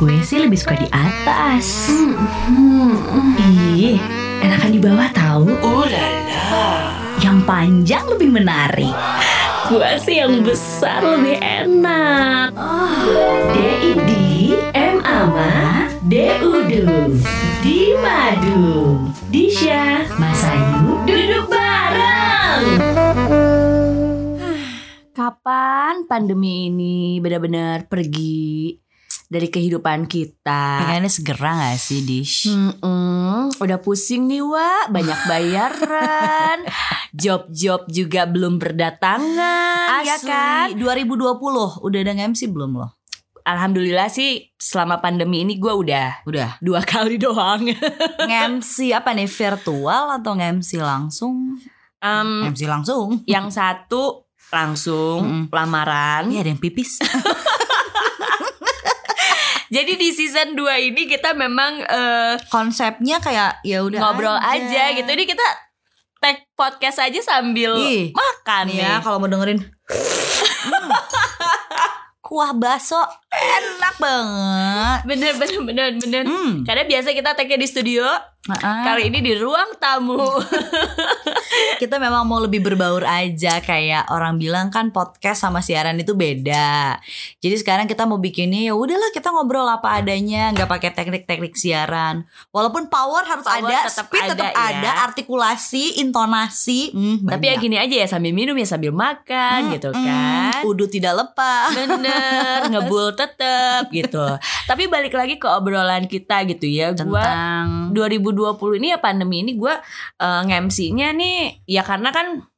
Gue sih lebih suka di atas. Hmm, Ih, enakan di bawah tahu. Oh la la. Yang panjang lebih menarik. Gue sih yang besar lebih enak. DID M Ama DUDU Di Madu Disha Mas Ayu duduk bareng Kapan pandemi ini benar-benar pergi dari kehidupan kita? Pengennya segera gak sih Dish? Mm-mm, udah pusing nih Wak, banyak bayaran, job-job juga belum berdatangan, ya kan? 2020 udah ada MC belum loh? Alhamdulillah sih selama pandemi ini gue udah Udah. dua kali doang. MC apa nih virtual atau MC langsung? Em, MC langsung. yang satu langsung Mm-mm. lamaran. Iya ada yang pipis. Jadi di season 2 ini kita memang eh, Konsepnya kayak ya udah ngobrol aja. gitu. Ini kita tag podcast aja sambil Ih, makan nih. ya kalau mau dengerin Hmm. Kuah baso enak banget. Bener bener bener bener. Hmm. Karena biasa kita tagnya di studio, Ah, kali ini di ruang tamu. kita memang mau lebih berbaur aja kayak orang bilang kan podcast sama siaran itu beda. Jadi sekarang kita mau bikinnya ya udahlah kita ngobrol apa adanya, nggak pakai teknik-teknik siaran. Walaupun power harus Power ada, tetap speed ada tetap ya. ada, artikulasi, intonasi. hmm, Tapi ya gini aja ya sambil minum ya sambil makan Hmm, gitu hmm, kan. Udah tidak lepas. Bener, ngebul tetep gitu. Tapi balik lagi ke obrolan kita gitu ya. Gua Tentang 2020 ini ya pandemi ini gue uh, nge-MC-nya nih ya karena kan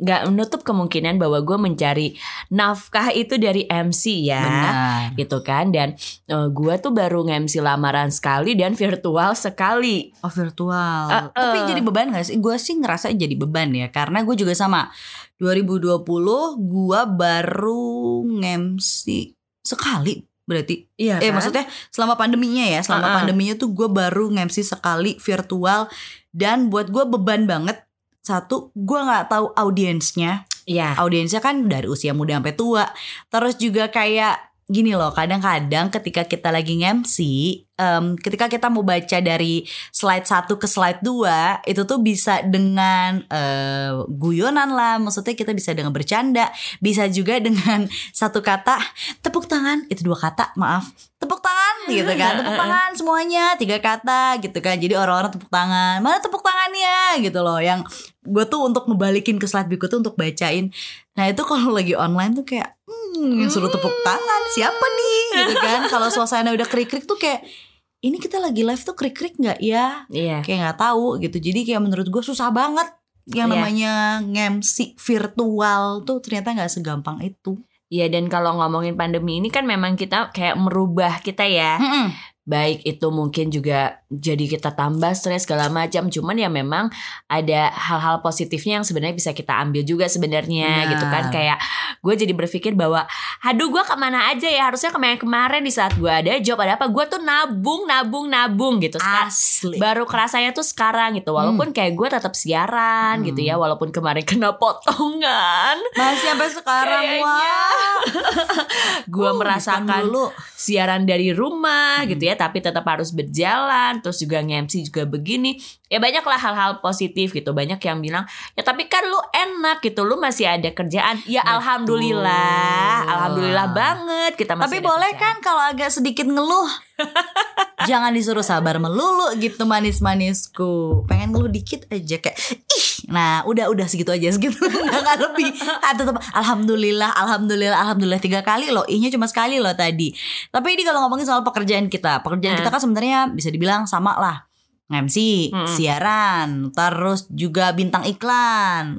nggak menutup kemungkinan bahwa gue mencari nafkah itu dari MC ya benar. gitu kan dan uh, gue tuh baru nge-MC lamaran sekali dan virtual sekali Oh virtual. Uh, Tapi uh. jadi beban gak sih? Gue sih ngerasa jadi beban ya. Karena gue juga sama. 2020 gue baru nge-MC sekali berarti. iya Eh maksudnya selama pandeminya ya. Selama Uh-uh. pandeminya tuh gue baru nge-MC sekali virtual. Dan buat gue beban banget. Satu, gue gak tahu audiensnya. iya Audiensnya kan dari usia muda sampai tua. Terus juga kayak gini loh, kadang-kadang ketika kita lagi nge-MC, em, ketika kita mau baca dari slide 1 ke slide 2, itu tuh bisa dengan eh, guyonan lah, maksudnya kita bisa dengan bercanda, bisa juga dengan satu kata tepuk tangan, itu dua kata, maaf. Tepuk tangan gitu kan, tepuk tangan semuanya. Tiga kata gitu kan. Jadi orang-orang tepuk tangan, mana tepuk tangannya? Gitu loh. Yang gue tuh untuk ngebalikin ke slide berikut tuh untuk bacain. Nah itu kalau lagi online tuh kayak hmm, yang suruh tepuk tangan siapa nih gitu kan. Kalau suasana udah krik-krik tuh kayak ini kita lagi live tuh krik-krik nggak ya? iya Kayak nggak tahu gitu. Jadi kayak menurut gue susah banget yang Iya. namanya nge-MC virtual tuh ternyata nggak segampang itu. Iya dan kalau ngomongin pandemi ini kan memang kita kayak merubah kita ya Mm-mm. baik itu mungkin juga jadi kita tambah stres segala macam cuman ya memang ada hal-hal positifnya yang sebenarnya bisa kita ambil juga sebenarnya Benar. gitu kan kayak gue jadi berpikir bahwa aduh gue ke mana aja ya harusnya kemarin-kemarin di saat gue ada job ada apa gue tuh nabung nabung nabung gitu Asli. baru kerasanya tuh sekarang gitu walaupun kayak gue tetap siaran Hmm. gitu ya walaupun kemarin kena potongan Masih sampai sekarang Kayaknya. wah. gue Uh, merasakan dulu. siaran dari rumah Hmm. gitu ya tapi tetap harus berjalan terus juga nge-MC juga begini ya banyak lah hal-hal positif gitu banyak yang bilang ya tapi kan lu enak gitu lu masih ada kerjaan ya Betul. alhamdulillah alhamdulillah banget kita masih Tapi ada boleh kerjaan. kan kalau agak sedikit ngeluh. Jangan disuruh sabar melulu gitu manis-manisku. Pengen ngeluh dikit aja kayak ih. Nah, udah udah segitu aja segitu. Enggak lebih. Ah, tetap alhamdulillah, alhamdulillah, alhamdulillah tiga kali loh. Ihnya cuma sekali loh tadi. Tapi ini kalau ngomongin soal pekerjaan kita, pekerjaan Eh. kita kan sebenarnya bisa dibilang sama lah. MC, Mm-mm. siaran, terus juga bintang iklan.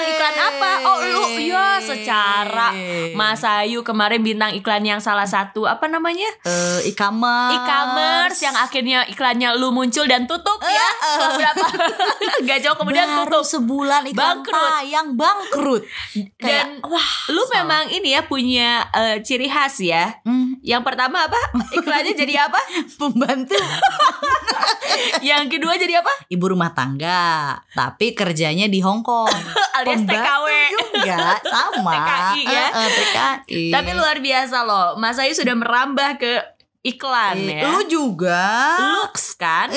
Bintang iklan apa? Oh, lu ya secara Mas Ayu kemarin bintang iklan yang salah satu apa namanya? eh, e-commerce E-commerce yang akhirnya iklannya lu muncul dan tutup ya. Eh, Setelah berapa? Gak jauh kemudian baru tutup. sebulan iklan Bangkrut. tayang bangkrut Dan kayak wah lu memang ini ya punya ciri khas ya. hmm, Yang pertama apa? Iklannya jadi apa? pembantu Yang kedua jadi apa? ibu rumah tangga tapi kerjanya di Hong Kong Alias TKW. juga sama TKI ya. Eh, eh, TKI Tapi luar biasa loh. Mas Ayu sudah merambah ke iklan Eh, ya. Lu juga. Lux kan?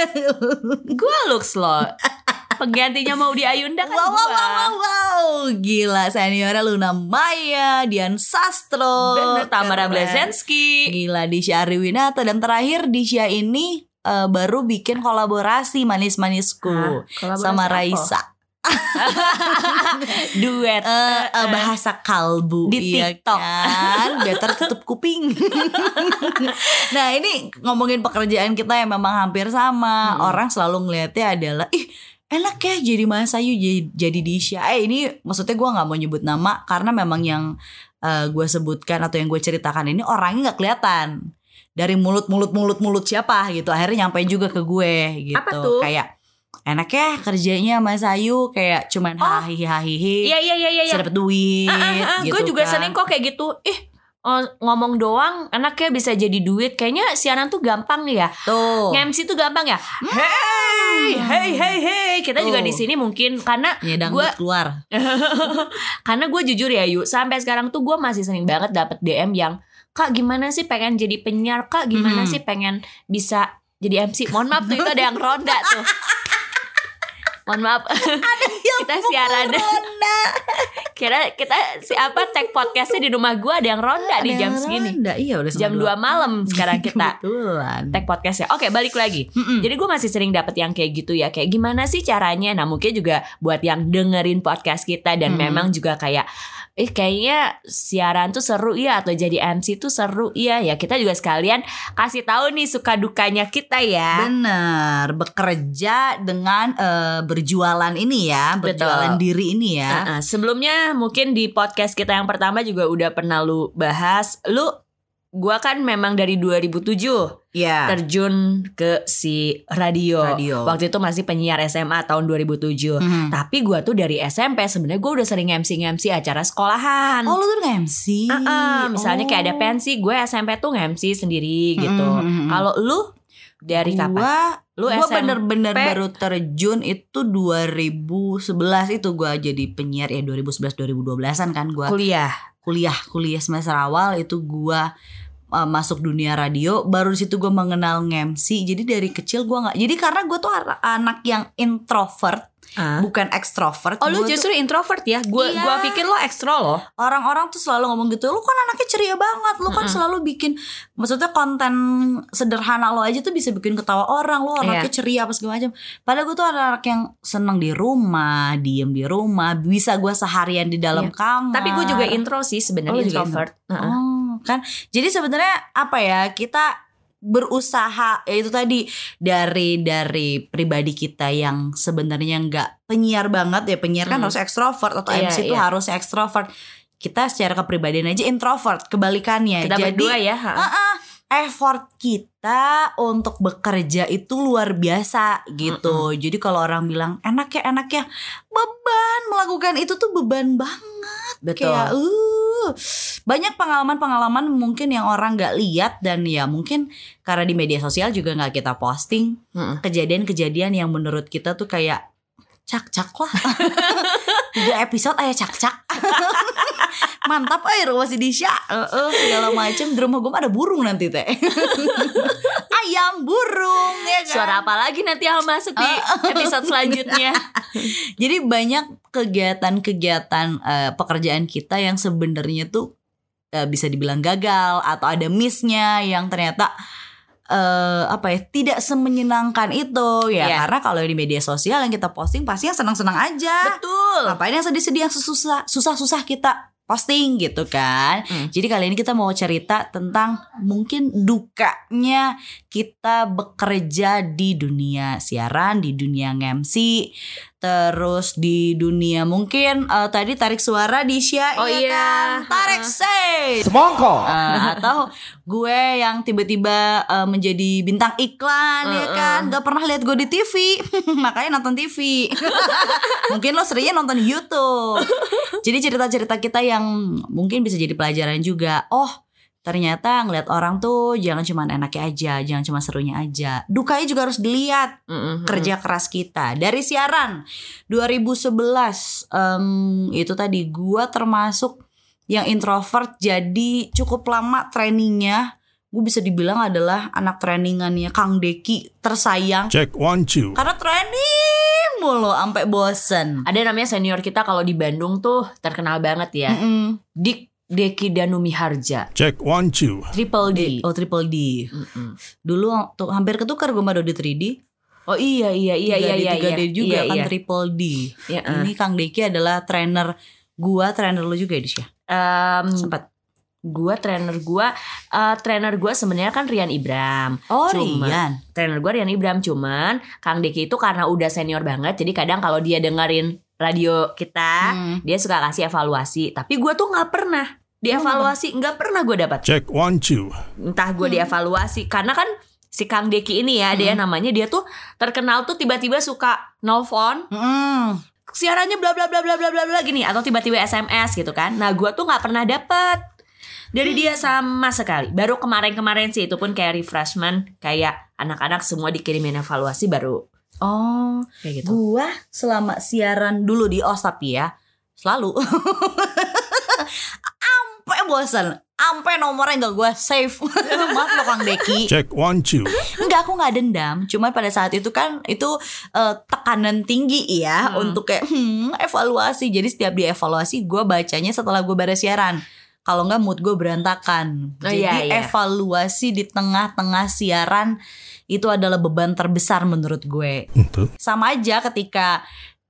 Gue Lux loh. Penggantinya mau di Ayunda kan Wow, wow, gua. wow, wow, wow. Gila seniornya Luna Maya, Dian Sastro. Bener Tamara Keren. Blazensky. Gila Disha Ariwinata dan terakhir Disha ini eh, baru bikin kolaborasi manis-manisku Hah? Kolaborasi sama apa? Duet. Eh, eh, bahasa kalbu Di iya TikTok. kan better tutup kuping nah ini ngomongin pekerjaan kita yang memang hampir sama Hmm. orang selalu ngelihatnya adalah ih enak ya jadi Mas Ayu jadi, jadi Disha eh ini maksudnya gue nggak mau nyebut nama karena memang yang gue sebutkan atau yang gue ceritakan ini orangnya nggak kelihatan dari mulut mulut mulut mulut siapa gitu akhirnya nyampe juga ke gue gitu Apa tuh? kayak enak ya kerjanya Mas Ayu kayak cuman Oh. hahihi hahihi Iya iya iya iya. bisa dapet duit gitu gue juga kan. sering kok kayak gitu. Ih, oh, ngomong doang enaknya bisa jadi duit. Kayaknya siaran tuh gampang ya. tuh Nge-MC tuh gampang ya. Hey, hey, hey, hey. Kita juga Tuh. di sini mungkin karena ya Gua- keluar karena gue jujur ya Yu, sampai sekarang tuh gue masih sering banget dapet DM yang Kak gimana sih pengen jadi penyiar Kak gimana Hmm. sih pengen bisa jadi MC Mohon maaf tuh itu ada yang ronda tuh Mohon maaf Kita siaran Ronda. Kira kita si apa tag podcastnya di rumah gue ada yang ronda di jam yang segini Ronda. iya udah Jam 2 malam sekarang kita Kebetulan. tag podcastnya Oke balik lagi Mm-mm. Jadi gue masih sering dapet yang kayak gitu ya Kayak gimana sih caranya Nah mungkin juga buat yang dengerin podcast kita Dan Hmm. memang juga kayak Eh kayaknya siaran tuh seru ya Atau jadi MC tuh seru ya Ya kita juga sekalian kasih tahu nih suka dukanya kita ya Bener, bekerja dengan eh, berjualan ini ya, berjualan Betul. diri ini ya. Nah, sebelumnya mungkin di podcast kita yang pertama juga udah pernah lu bahas Lu Gua kan memang dari 2007 Iya. terjun ke si radio. Radio. Waktu itu masih penyiar SMA tahun 2007. Mhm. Tapi gua tuh dari SMP sebenarnya gue udah sering MC-MC acara sekolahan. Oh lu tuh nge-MC Ah, ah, misalnya kayak ada Oh. pensi, gue SMP tuh MC sendiri gitu. Mhm, mhm. Kalau lu dari kapan? Gua, Lu gua bener-bener baru terjun itu 2011 itu gua jadi penyiar ya 2011-2012an kan gua Kuliah. kuliah kuliah semester awal itu gua uh, masuk dunia radio baru di situ gue mengenal MC jadi dari kecil gua nggak jadi karena gue tuh anak yang introvert Ah. bukan ekstrovert Oh lu Gua tuh- justru introvert ya? Gue Iya. gua pikir lo ekstro loh. orang-orang tuh selalu ngomong gitu lu kan anaknya ceria banget lu kan Mm-mm. selalu bikin maksudnya konten sederhana lo aja tuh bisa bikin ketawa orang lu anaknya Iya. ceria apa segala macam padahal gue tuh anak yang seneng di rumah diem di rumah bisa gue seharian di dalam Iya. kamar Tapi gue juga intro sih Oh, sebenarnya juga introvert. Heeh. Oh, kan. Jadi sebenarnya apa ya? Kita berusaha ya itu tadi dari dari pribadi kita yang sebenarnya nggak penyiar banget ya penyiar kan Hmm. harus ekstrovert atau Iya, MC itu iya. harusnya ekstrovert kita secara kepribadian aja introvert kebalikannya Kita jadi berdua ya. ha. ah, effort kita untuk bekerja itu luar biasa gitu jadi kalau orang bilang enak ya enak ya beban melakukan itu tuh beban banget Betul. kayak uh banyak pengalaman-pengalaman mungkin yang orang nggak lihat dan ya mungkin karena di media sosial juga nggak kita posting. Kejadian-kejadian yang menurut kita tuh kayak cak-cak lah. Tiga episode aja cak-cak. Mantap aja rumah si Disha. Heeh, segala macem. Di rumah gue ada burung nanti teh. Ayam burung ya kan? Suara apa lagi nanti yang masuk di episode selanjutnya? Jadi banyak kegiatan-kegiatan eh, pekerjaan kita yang sebenarnya tuh eh, bisa dibilang gagal atau ada missnya yang ternyata eh apa ya tidak semenyenangkan itu ya Iya. karena kalau di media sosial yang kita posting pasti yang senang-senang aja Betul. ngapain yang sedih-sedih yang susah susah-susah kita posting gitu kan Hmm. jadi kali ini kita mau cerita tentang mungkin dukanya kita bekerja di dunia siaran, di dunia MC, terus di dunia mungkin eh, tadi tarik suara di Sya, Oh ya iya. kan? tarik Uh-uh. say. Semongko. Eh, atau gue yang tiba-tiba eh, menjadi bintang iklan ya Uh-uh. kan gak pernah lihat gue di TV makanya nonton TV mungkin lo seringnya nonton YouTube jadi cerita-cerita kita yang mungkin bisa jadi pelajaran juga oh ternyata ngeliat orang tuh jangan cuma enaknya aja jangan cuma serunya aja dukanya juga harus dilihat Mm-mm. kerja keras kita dari siaran 2011 em, itu tadi gua termasuk yang introvert jadi cukup lama trainingnya gue bisa dibilang adalah anak trainingannya Kang Deki tersayang Check one, two. karena training mulu sampai bosen. Ada namanya senior kita kalau di Bandung tuh terkenal banget ya. Mm-mm. Dik Deki Danumi Harja. Check one, two. Triple D. Oh triple D. Mm-mm. Dulu tuh hampir ketukar gue sama Dodi 3D. Oh iya iya iya iya 3D, iya. 3D iya, juga iya, kan iya. triple D. Iya, eh. Ini Kang Deki adalah trainer gua, trainer lu juga ya Dis ya? Em, Sempat. gua trainer gua eh, trainer gua sebenarnya kan Rian Ibram. Oh Cuma- Rian. Trainer gua Rian Ibram cuman Kang Deki itu karena udah senior banget jadi kadang kalau dia dengerin radio kita Hmm. dia suka kasih evaluasi tapi gua tuh nggak pernah dievaluasi nggak pernah gue dapat Check one, two. entah gue dievaluasi karena kan si Kang Deki ini ya dia namanya dia tuh terkenal tuh tiba-tiba suka nelfon Mm. siarannya bla bla bla bla bla bla bla gini atau tiba-tiba SMS gitu kan. Nah, gua tuh nggak pernah dapet dari dia sama sekali. Baru kemarin-kemarin sih itu pun kayak refreshment, kayak anak-anak semua dikirimin evaluasi baru Oh, kayak gitu. gua selama siaran dulu di OS tapi ya selalu ampe bosan, ampe nomornya nggak gua save. Maaf lo Kang Deki. Check one, two. Enggak, aku nggak dendam. Cuman pada saat itu kan itu eh, tekanan tinggi ya Hmm. untuk kayak hmm, evaluasi. Jadi setiap dievaluasi gue bacanya setelah gue beres siaran. Kalau nggak mood gue berantakan. Oh, Jadi iya, iya. evaluasi di tengah-tengah siaran itu adalah beban terbesar menurut gue. Betul. Sama aja ketika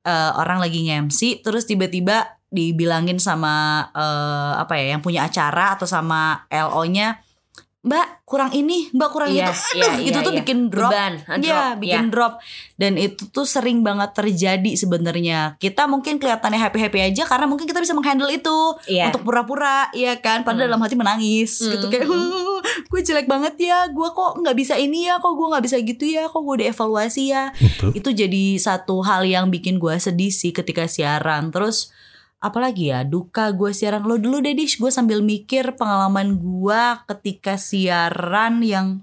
eh, orang lagi nge-MC terus tiba-tiba dibilangin sama eh, apa ya yang punya acara atau sama LO-nya Mbak kurang ini, Mbak kurang Iya, itu. Aduh, iya, itu tuh iya. bikin drop. Beban, Iya, drop, bikin iya. drop. Dan itu tuh sering banget terjadi sebenarnya. Kita mungkin kelihatannya happy-happy aja karena mungkin kita bisa menghandle itu Iya. untuk pura-pura, iya kan? Padahal Hmm. dalam hati menangis Hmm, gitu kayak, "Huh, gue jelek banget ya, gue kok nggak bisa ini ya, kok gue nggak bisa gitu ya, kok gue dievaluasi ya." Betul. Itu jadi satu hal yang bikin gue sedih sih ketika siaran. Terus apalagi ya duka gue siaran lo dulu deh Dish gue sambil mikir pengalaman gue ketika siaran yang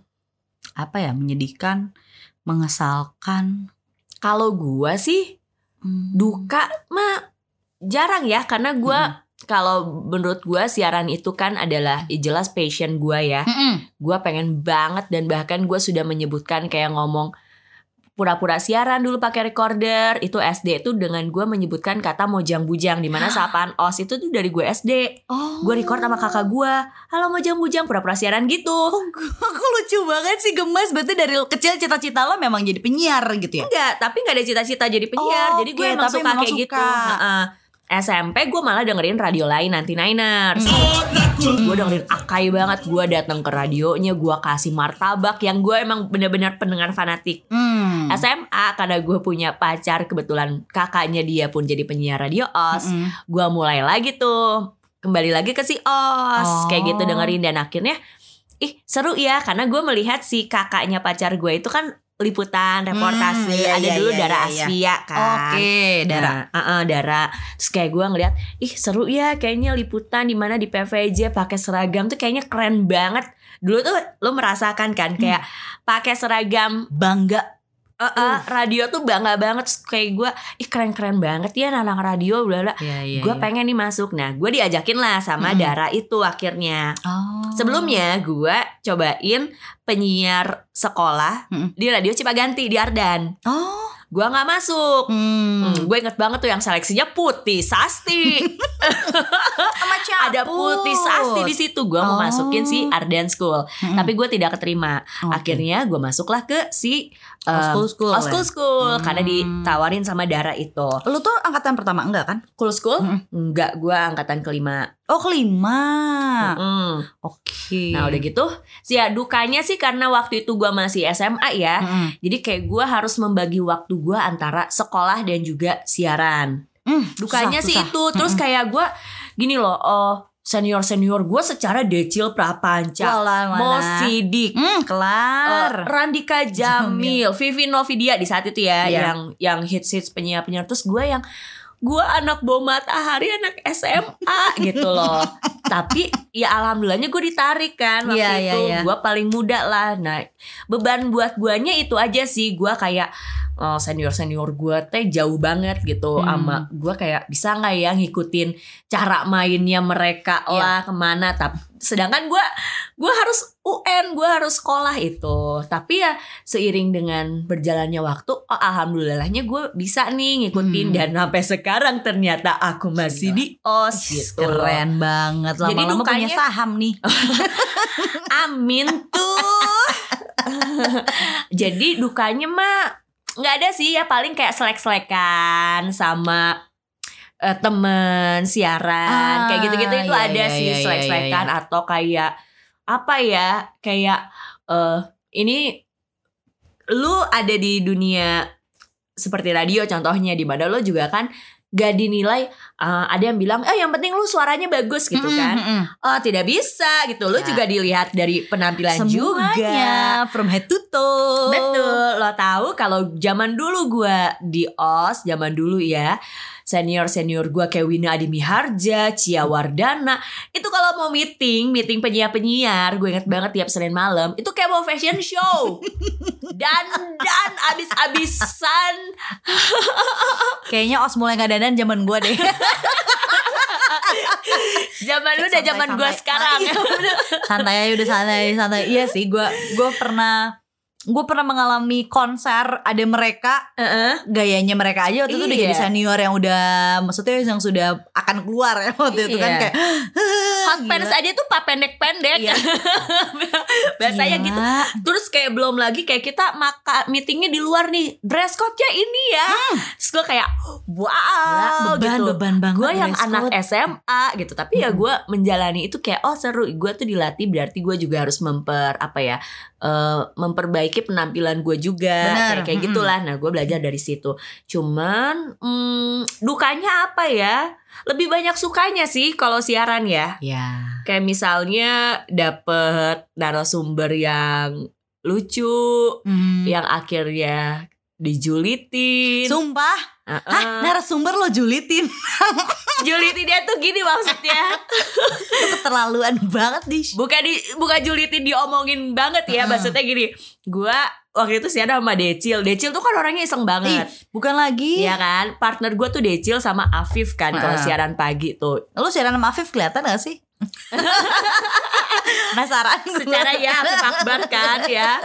apa ya menyedihkan mengesalkan Kalau gua sih Hmm. duka mah jarang ya karena gua kalau menurut gua siaran itu kan adalah jelas passion gua ya. Mm-mm. Gua pengen banget dan bahkan gua sudah menyebutkan kayak ngomong pura-pura siaran dulu pakai recorder itu SD itu dengan gua menyebutkan kata mojang bujang di mana sapaan os itu tuh dari gue SD Oh. gue record sama kakak gua halo mojang bujang pura-pura siaran gitu Aku lucu banget sih gemes Berarti dari kecil cita-cita lo memang jadi penyiar gitu ya enggak tapi nggak ada cita-cita jadi penyiar Oh, jadi gue oke, emang suka kayak gitu suka. Heeh. SMP gue malah dengerin radio lain nanti Niners gue dengerin Akai banget gue datang ke radionya gue kasih martabak yang gue emang bener-bener pendengar fanatik hmm. SMA karena gue punya pacar kebetulan kakaknya dia pun jadi penyiar radio os Mm-mm. gue mulai lagi tuh kembali lagi ke si os Oh. kayak gitu dengerin dan akhirnya ih seru ya karena gue melihat si kakaknya pacar gue itu kan liputan reportase Hmm, iya, ada iya, dulu iya, Dara iya, iya. Asfia kan Oke Dara Nah, uh-uh, Dara. Terus kayak gue ngeliat, ih seru ya kayaknya liputan di mana di PVJ pakai seragam tuh kayaknya keren banget. Dulu tuh lo merasakan kan kayak pakai seragam Bangga uh-uh, radio tuh bangga banget Terus kayak gue, ih keren-keren banget ya anak radio bla bla. Iya, iya, gue iya. pengen nih masuk. Nah, gue diajakin lah sama Mm-mm. Dara itu akhirnya. Oh. Sebelumnya gue cobain penyiar sekolah Mm-mm. di radio Cipaganti di Ardan. Oh Gue nggak masuk. hmm. Hmm, gue inget banget tuh yang seleksinya Putih Sasti. Sama Ada Putih Sasti di situ. Gue mau Oh. masukin si Arden School, Mm-mm. tapi gue tidak keterima. Oke. Akhirnya gue masuklah ke si um, School School Oh, ya? School School Hmm. karena ditawarin sama Dara itu. Lu tuh angkatan pertama enggak kan? Cool School? Mm-mm. Enggak, gue angkatan kelima. Oh kelima Mm. Oke Nah udah gitu, sih ya dukanya sih karena waktu itu gue masih SMA ya. Mm-mm. Jadi kayak gue harus membagi waktu gue antara sekolah dan juga siaran. Hmm, Dukanya susah, sih susah. itu. Terus kayak gue gini loh, oh senior senior gue secara decil prapanca, Walah? Mo Sidik, eh, kelar Randika Jamil, Vivi Novidia di saat itu ya, Iya. yang yang hits hits penyiar penyiar. Terus gue yang gue anak bom matahari anak SMA gitu loh. tapi ya alhamdulillahnya gue ditarik kan waktu iya, itu iya. gue paling muda lah nah beban buat guanya itu aja sih gue kayak oh, senior senior gue teh jauh banget gitu Hmm. sama gue kayak bisa nggak ya ngikutin cara mainnya mereka Iya. lah ke mana tapi sedangkan gue gue harus UN gue harus sekolah itu tapi ya seiring dengan berjalannya waktu oh, alhamdulillahnya gue bisa nih ngikutin Hmm. dan sampai sekarang ternyata aku masih di os gitu loh. Keren banget Jadi Lama-lama punya saham nih Amin tuh. Jadi dukanya mah nggak ada sih ya paling kayak selek-selekan sama eh, temen siaran Ah, kayak gitu-gitu itu iya, ada iya, sih iya, iya, selek-selekan atau kayak apa ya kayak eh ini lu ada di dunia seperti radio contohnya di mana lo juga kan gak dinilai eh, ada yang bilang eh yang penting lu suaranya bagus gitu Mm-mm, kan. mm-mm. Oh tidak bisa gitu. Lo Ya. juga dilihat dari penampilan juga Semuanya From head to toe. Betul. Lo tahu kalau zaman dulu gua di OS Zaman dulu ya Senior-senior gua kayak Wina Adimi Harja Cia Wardana Itu kalau mau meeting Meeting penyiar-penyiar Gue inget banget tiap Senin malam Itu kayak mau fashion show. Dan dan abis-abisan. Kayaknya os mulai gak dandan zaman gue deh Zaman lu udah zaman Santai-santai. sekarang iya. Santai aja udah santai santai Iya sih gue gue pernah gue pernah mengalami konser ada mereka Heeh. gayanya mereka aja waktu itu udah Iya. jadi senior yang udah maksudnya yang sudah akan keluar ya waktu itu kan Iya. kayak Hot gila. pants aja tuh pak pendek-pendek Iya. Bahasanya Gila. gitu Terus kayak belum lagi kayak kita maka meetingnya di luar nih dress code-nya ini ya. Terus gue kayak wow Gila, beban gitu. beban banget Gue yang dress anak code. SMA gitu, tapi ya gue menjalani itu kayak oh seru. Gue tuh dilatih berarti gue juga harus memper apa ya eh, memperbaiki penampilan gue juga Bener, kayak kayak mm-mm. gitulah. Nah gue belajar dari situ. Cuman hmm, dukanya apa ya? Lebih banyak sukanya sih kalau siaran ya. ya Kayak misalnya dapet narasumber yang lucu, Hmm. yang akhirnya dijulitin. sumpah Heeh. Hah, narasumber lo julitin Julitin dia tuh gini maksudnya. Keterlaluan banget di Bukan di bukan julitin diomongin banget ya, Heeh. maksudnya gini. Gua waktu itu siaran sama Decil. Decil tuh kan orangnya iseng Ih, banget. bukan lagi Iya kan? Partner gue tuh Decil sama Afif kan kalau Heeh. siaran pagi tuh. Lu siaran sama Afif kelihatan gak sih? Penasaran secara ya Akbar kan ya.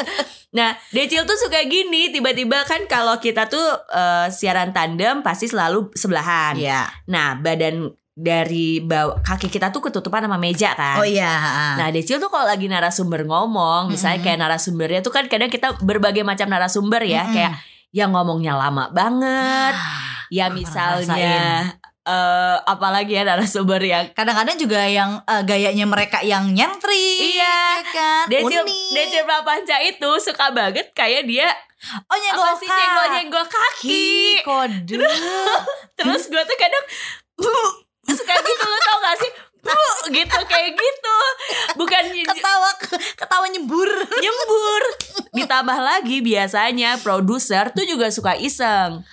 Nah, Decil tuh suka gini, tiba-tiba kan kalau kita tuh eh, siaran tandem pasti selalu sebelahan. Iya Nah, badan dari bawah kaki kita tuh ketutupan sama meja kan. Oh iya Nah, Decil tuh kalau lagi narasumber ngomong, misalnya kayak narasumbernya tuh kan kadang kita berbagai macam narasumber ya, Mm-mm. kayak yang ngomongnya lama banget, ya Pernah misalnya eh apalagi ya narasumber yang Kadang-kadang juga yang eh, gayanya mereka yang nyentri Iya. ya kan? Decil, Unik. Decil Prapanca itu suka banget kayak dia Oh nyenggol apa sih nyenggol-nyenggol kaki. Hi, kode Terus gue tuh kadang suka gitu lo tau gak sih? gitu kayak gitu. Bukan Ketawa Ketawa nyembur nyembur. Ditambah lagi biasanya produser tuh juga suka iseng.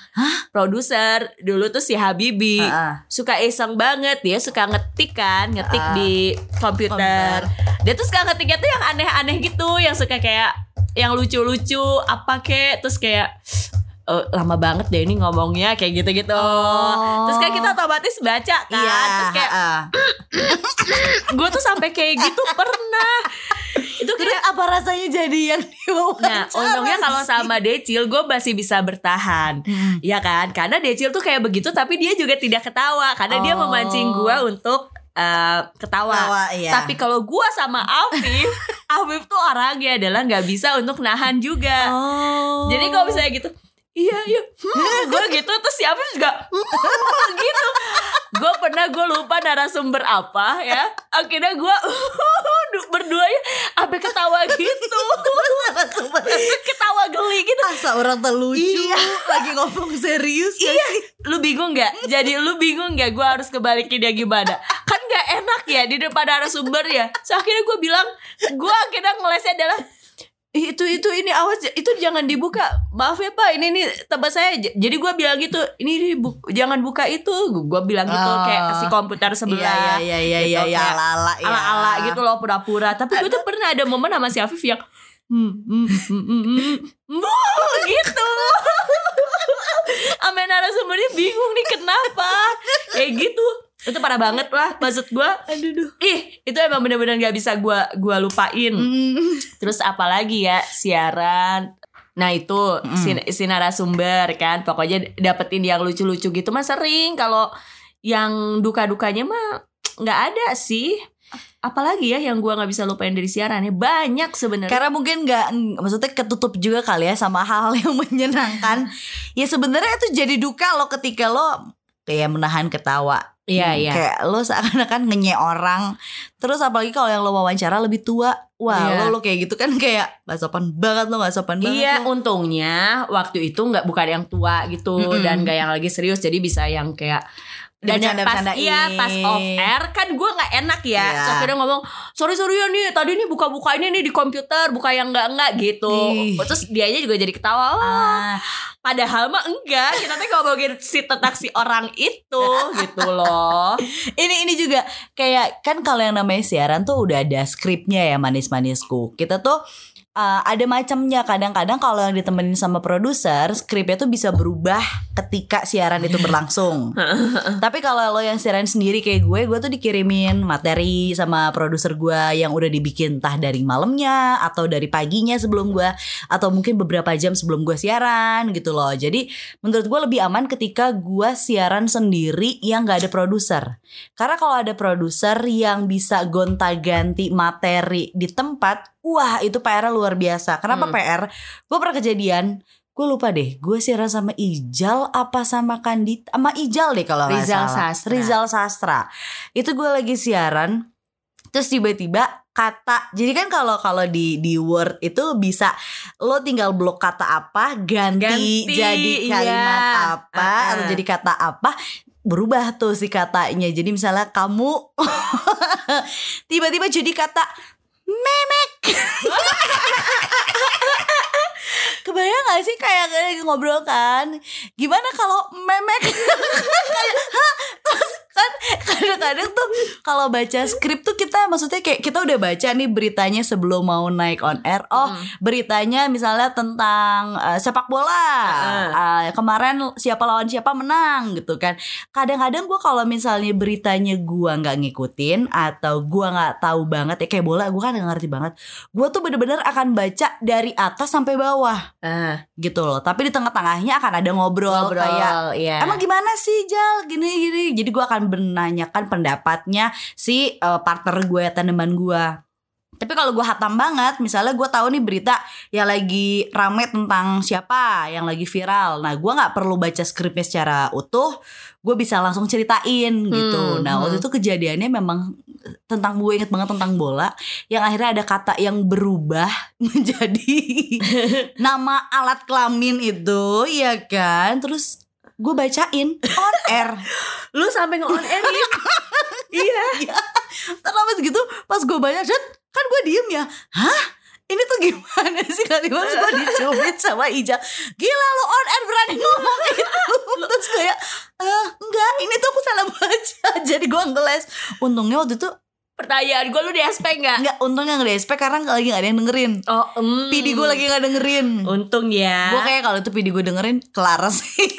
Produser dulu tuh si Habibi Heeh. suka iseng banget dia suka ngetik kan, ngetik Ah. di komputer. Dia tuh suka ngetiknya tuh yang aneh-aneh gitu, yang suka kayak yang lucu-lucu apa kek terus kayak "Eh, lama banget deh ini ngomongnya kayak gitu-gitu. Oh. Terus kan kita otomatis baca kan. Iya Terus kayak heeh. gue tuh sampai kayak gitu pernah. Itu Terus kayak apa rasanya jadi yang Nah, untungnya kalau sama Decil gue masih bisa bertahan. Hmm. Ya kan? Karena Decil tuh kayak begitu tapi dia juga tidak ketawa karena dia Oh. memancing gue untuk eh, ketawa. Ketawa, iya. Tapi kalau gue sama Afif, Afif tuh orangnya adalah nggak bisa untuk nahan juga. Oh Jadi kalau misalnya gitu, iya iya, gue gitu terus si Afif juga "Hmm," gitu. Gue pernah gue lupa narasumber apa ya. Akhirnya gue berduanya sampai ketawa gitu. ketawa geli gitu. Asa orang terlucu Iya. Lagi ngomong serius Iya, sih? lu bingung nggak? Jadi lu bingung nggak? Gue harus kebalikin dia gimana? Kan nggak enak ya di depan narasumber ya. So akhirnya gue bilang, gue akhirnya ngelesnya adalah "Ih, itu itu ini awas itu jangan dibuka. Maaf ya pak ini ini tempat saya. Jadi gue bilang gitu ini, ini bu- jangan buka itu. Gue bilang gitu Oh. kayak si komputer sebelah Iya, iya, iya, gitu, iya, iya, kayak ala-ala, ya. ala-ala gitu loh pura-pura. Tapi gue tuh pernah ada momen sama si Afif yang hmm, hmm, hmm, hmm, hmm, hmm, gitu. Ame narasumbernya bingung nih kenapa? Kayak gitu Itu parah banget lah Maksud gue Aduh, duh. Ih itu emang bener-bener gak bisa gue gua lupain. Hmm. Terus apalagi ya siaran. Nah itu si, si narasumber kan Pokoknya dapetin yang lucu-lucu gitu mah sering. Kalau yang duka-dukanya mah nggak ada sih. Apalagi ya yang gua nggak bisa lupain dari siarannya. Banyak sebenarnya. Karena mungkin nggak maksudnya ketutup juga kali ya sama hal yang menyenangkan. ya sebenarnya itu jadi duka lo ketika lo kayak menahan ketawa. Iya Hmm, iya Kayak lo seakan-akan ngenye orang. Terus apalagi kalau yang lo wawancara lebih tua. Wah Iya. lo lo kayak gitu kan kayak gak sopan banget lo gak sopan banget Iya lo. untungnya waktu itu nggak bukan yang tua gitu Mm-mm. dan gak yang lagi serius jadi bisa yang kayak dan yang pas iya pas off air kan gue nggak enak ya. Iya. so akhirnya ngomong sorry sorry ya nih. Tadi nih buka buka ini nih di komputer buka yang nggak nggak gitu. Ih. terus dianya juga jadi ketawa "Wah, Ah, padahal mah enggak. Kita tuh ngomongin si tentang si orang itu gitu loh. Ini ini juga kayak kan kalau yang namanya siaran tuh udah ada skripnya ya manis-manisku. Kita tuh uh, ada macamnya kadang-kadang kalau yang ditemenin sama produser skripnya tuh bisa berubah ketika siaran itu berlangsung. Tapi kalau lo yang siaran sendiri kayak gue, gue tuh dikirimin materi sama produser gue yang udah dibikin entah dari malamnya atau dari paginya sebelum gue atau mungkin beberapa jam sebelum gue siaran gitu loh. Jadi menurut gue lebih aman ketika gue siaran sendiri yang gak ada produser. Karena kalau ada produser yang bisa gonta-ganti materi di tempat, wah itu PR luar biasa. Kenapa Hmm. PR? Gue pernah kejadian, gue lupa deh, gue siaran sama Ijal apa sama Kandit, sama Ijal deh kalau nggak Rizal salah. Sastra. Rizal Sastra. Itu gue lagi siaran, terus tiba-tiba kata jadi kan kalau kalau di di word itu bisa lo tinggal blok kata apa ganti, Ganti, jadi kalimat iya. apa Uh-uh. atau jadi kata apa berubah tuh si katanya jadi misalnya kamu tiba-tiba jadi kata memek kebayang gak sih kayak ngobrol kan gimana kalau memek kayak? kadang-kadang tuh kalau baca skrip tuh kita maksudnya kayak kita udah baca nih beritanya sebelum mau naik on air. Oh beritanya misalnya tentang eh, sepak bola. Eh, kemarin siapa lawan siapa menang gitu kan. Kadang-kadang gue kalau misalnya beritanya gua nggak ngikutin atau gua nggak tahu banget ya kayak bola gue kan nggak ngerti banget. Gue tuh bener-bener akan baca dari atas sampai bawah. Ah, gitu loh. Tapi di tengah-tengahnya akan ada ngobrol, ngobrol kayak iya. Emang gimana sih Jal? Gini gini. Jadi gue akan menanyakan pendapatnya Si eh, partner gue Tanaman gue tapi kalau gue hatam banget, misalnya gue tahu nih berita yang lagi rame tentang siapa, yang lagi viral. Nah, gue nggak perlu baca skripnya secara utuh, gue bisa langsung ceritain gitu. Hmm, Nah, waktu hmm. itu kejadiannya memang tentang gue inget banget tentang bola, yang akhirnya ada kata yang berubah menjadi nama alat kelamin itu, ya kan? Terus gue bacain on air. lu sampai nge on air iya. Terus gitu pas gue baca kan gue diem ya. Hah? Ini tuh gimana sih kalimat gue dicubit sama Ijal Gila lo on air berani ngomong itu Terus kayak eh, Enggak ini tuh aku salah baca Jadi gue ngeles Untungnya waktu itu pertanyaan gue lu di SP nggak? Enggak untungnya nggak di SP Karena lagi gak ada yang dengerin. Oh mm. PD gue lagi gak dengerin. Untung ya. Gue kayak kalau itu PD gue dengerin Kelar sih.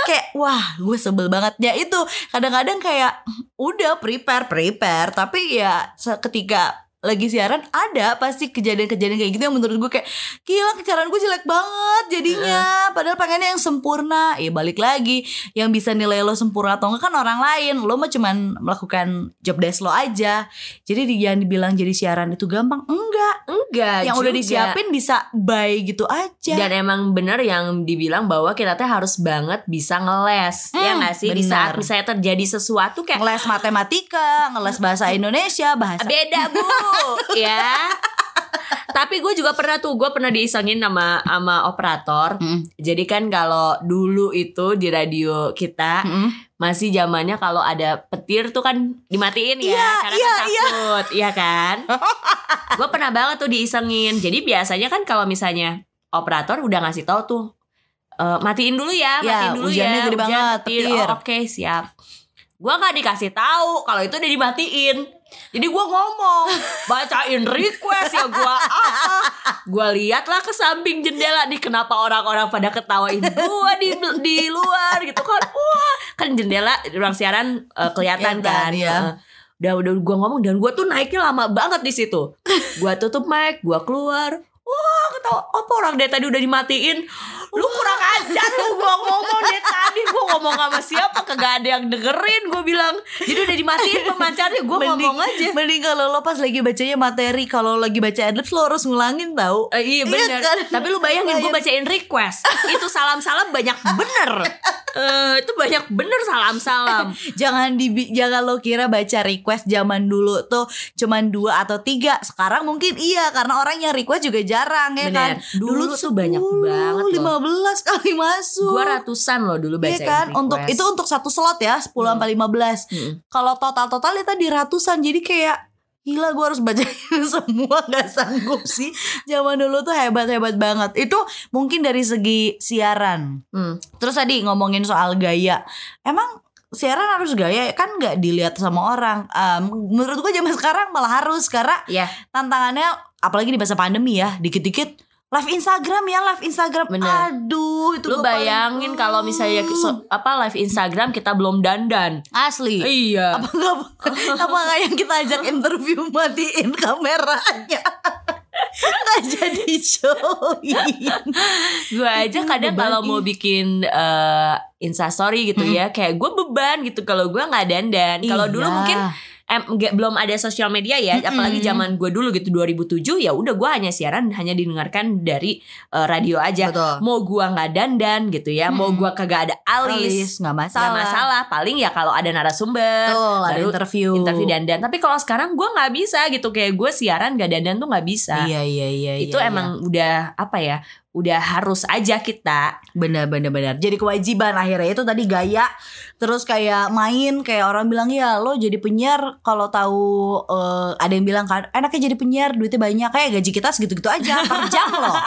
Kayak wah gue sebel banget. Ya itu kadang-kadang kayak Udah prepare prepare. Tapi ya ketika lagi siaran ada pasti kejadian-kejadian kayak gitu yang menurut gue kayak gila siaran gue jelek banget jadinya padahal pengennya yang sempurna. Ya balik lagi yang bisa nilai lo sempurna atau enggak kan orang lain. Lo mah cuman melakukan job desk lo aja. Jadi di- jangan dibilang jadi siaran itu gampang? Enggak. Enggak yang udah juga. disiapin bisa by gitu aja. Dan emang bener yang dibilang bahwa kita teh harus banget bisa ngeles ya Hmm, nggak sih? Di saat misalnya terjadi sesuatu kayak ngeles matematika, ngeles bahasa Indonesia, bahasa beda bu ya tapi gue juga pernah tuh gue pernah diisengin sama sama operator Mm, jadi kan kalau dulu itu di radio kita mm, masih zamannya kalau ada petir tuh kan dimatiin ya Iya, karena iya, kan takut, iya kan? gue pernah banget tuh diisengin. Jadi biasanya kan kalau misalnya operator udah ngasih tahu tuh "Eh, matiin dulu ya, Iya, matiin dulu hujannya ya. gede hujan, banget, petir. petir. Oh, Oke, siap. Gua nggak dikasih tahu kalau itu udah dimatiin. Jadi gua ngomong, bacain request ya gua. Ah, ah. Gua liatlah ke samping jendela nih kenapa orang-orang pada ketawain gua di di luar gitu kan. Wah, kan jendela ruang siaran eh, kelihatan kan. iya. Heeh. Udah udah gua ngomong dan gua tuh naiknya lama banget di situ. Gua tutup mic, gua keluar. Wah, ketawa apa orang dari tadi udah dimatiin. Lu kurang ajar lu gua ngomong dari tadi gua ngomong sama siapa kagak ada yang dengerin gua bilang. Jadi udah dimatiin pemancarnya gua ngomong aja. Mending kalau lo pas lagi bacanya materi, kalau lagi baca adlibs lo harus ngulangin tau. Eh, iya bener kan? Tapi lu bayangin gue bacain request Itu salam-salam banyak bener Eh, Itu banyak bener salam-salam jangan di jangan lo kira baca request zaman dulu tuh cuman dua atau tiga sekarang mungkin iya karena orang yang request juga jarang ya Bener. kan? Dulu tuh banyak banget loh. 15 kali masuk. Gue ratusan loh dulu Iya bacain kan? request. Untuk itu untuk satu slot ya 10 sampai 15 Mm. kalau total total itu di ratusan. Jadi kayak Gila gue harus bacain semua. Gak sanggup sih. Zaman dulu tuh hebat-hebat banget. Itu mungkin dari segi siaran. Hmm. Terus tadi ngomongin soal gaya. Emang siaran harus gaya kan nggak dilihat sama orang. Em, Menurut gue zaman sekarang malah harus Karena Ya tantangannya apalagi di masa pandemi ya Dikit-dikit live Instagram ya live Instagram. Bener. Aduh itu Lu gua bayangin kalau misalnya so- apa live Instagram kita belum dandan. Asli. Iya. Apa nggak apa nggak yang kita ajak interview matiin kameranya nggak jadi showin gue aja kadang kalau mau bikin eh, instastory gitu Hmm. ya kayak gue beban gitu kalau gue nggak dandan kalau dulu Iya. mungkin em, nggak- belum ada sosial media ya apalagi zaman gue dulu gitu 2007 ya udah gue hanya siaran hanya didengarkan dari eh, radio aja. Betul. mau gue nggak dandan gitu ya mau gue kagak ada alis, nggak masalah. masalah. Paling ya kalau ada narasumber Betul, ada baru interview. interview dandan. Tapi kalau sekarang gue nggak bisa gitu kayak gue siaran nggak dandan tuh nggak bisa. Iya iya iya itu iya, emang udah apa ya udah harus aja kita benar jadi kewajiban akhirnya itu tadi gaya terus kayak main kayak orang bilang ya lo jadi penyiar kalau tahu eh, ada yang bilang kan enaknya jadi penyiar duitnya banyak kayak gaji kita segitu gitu aja per jam loh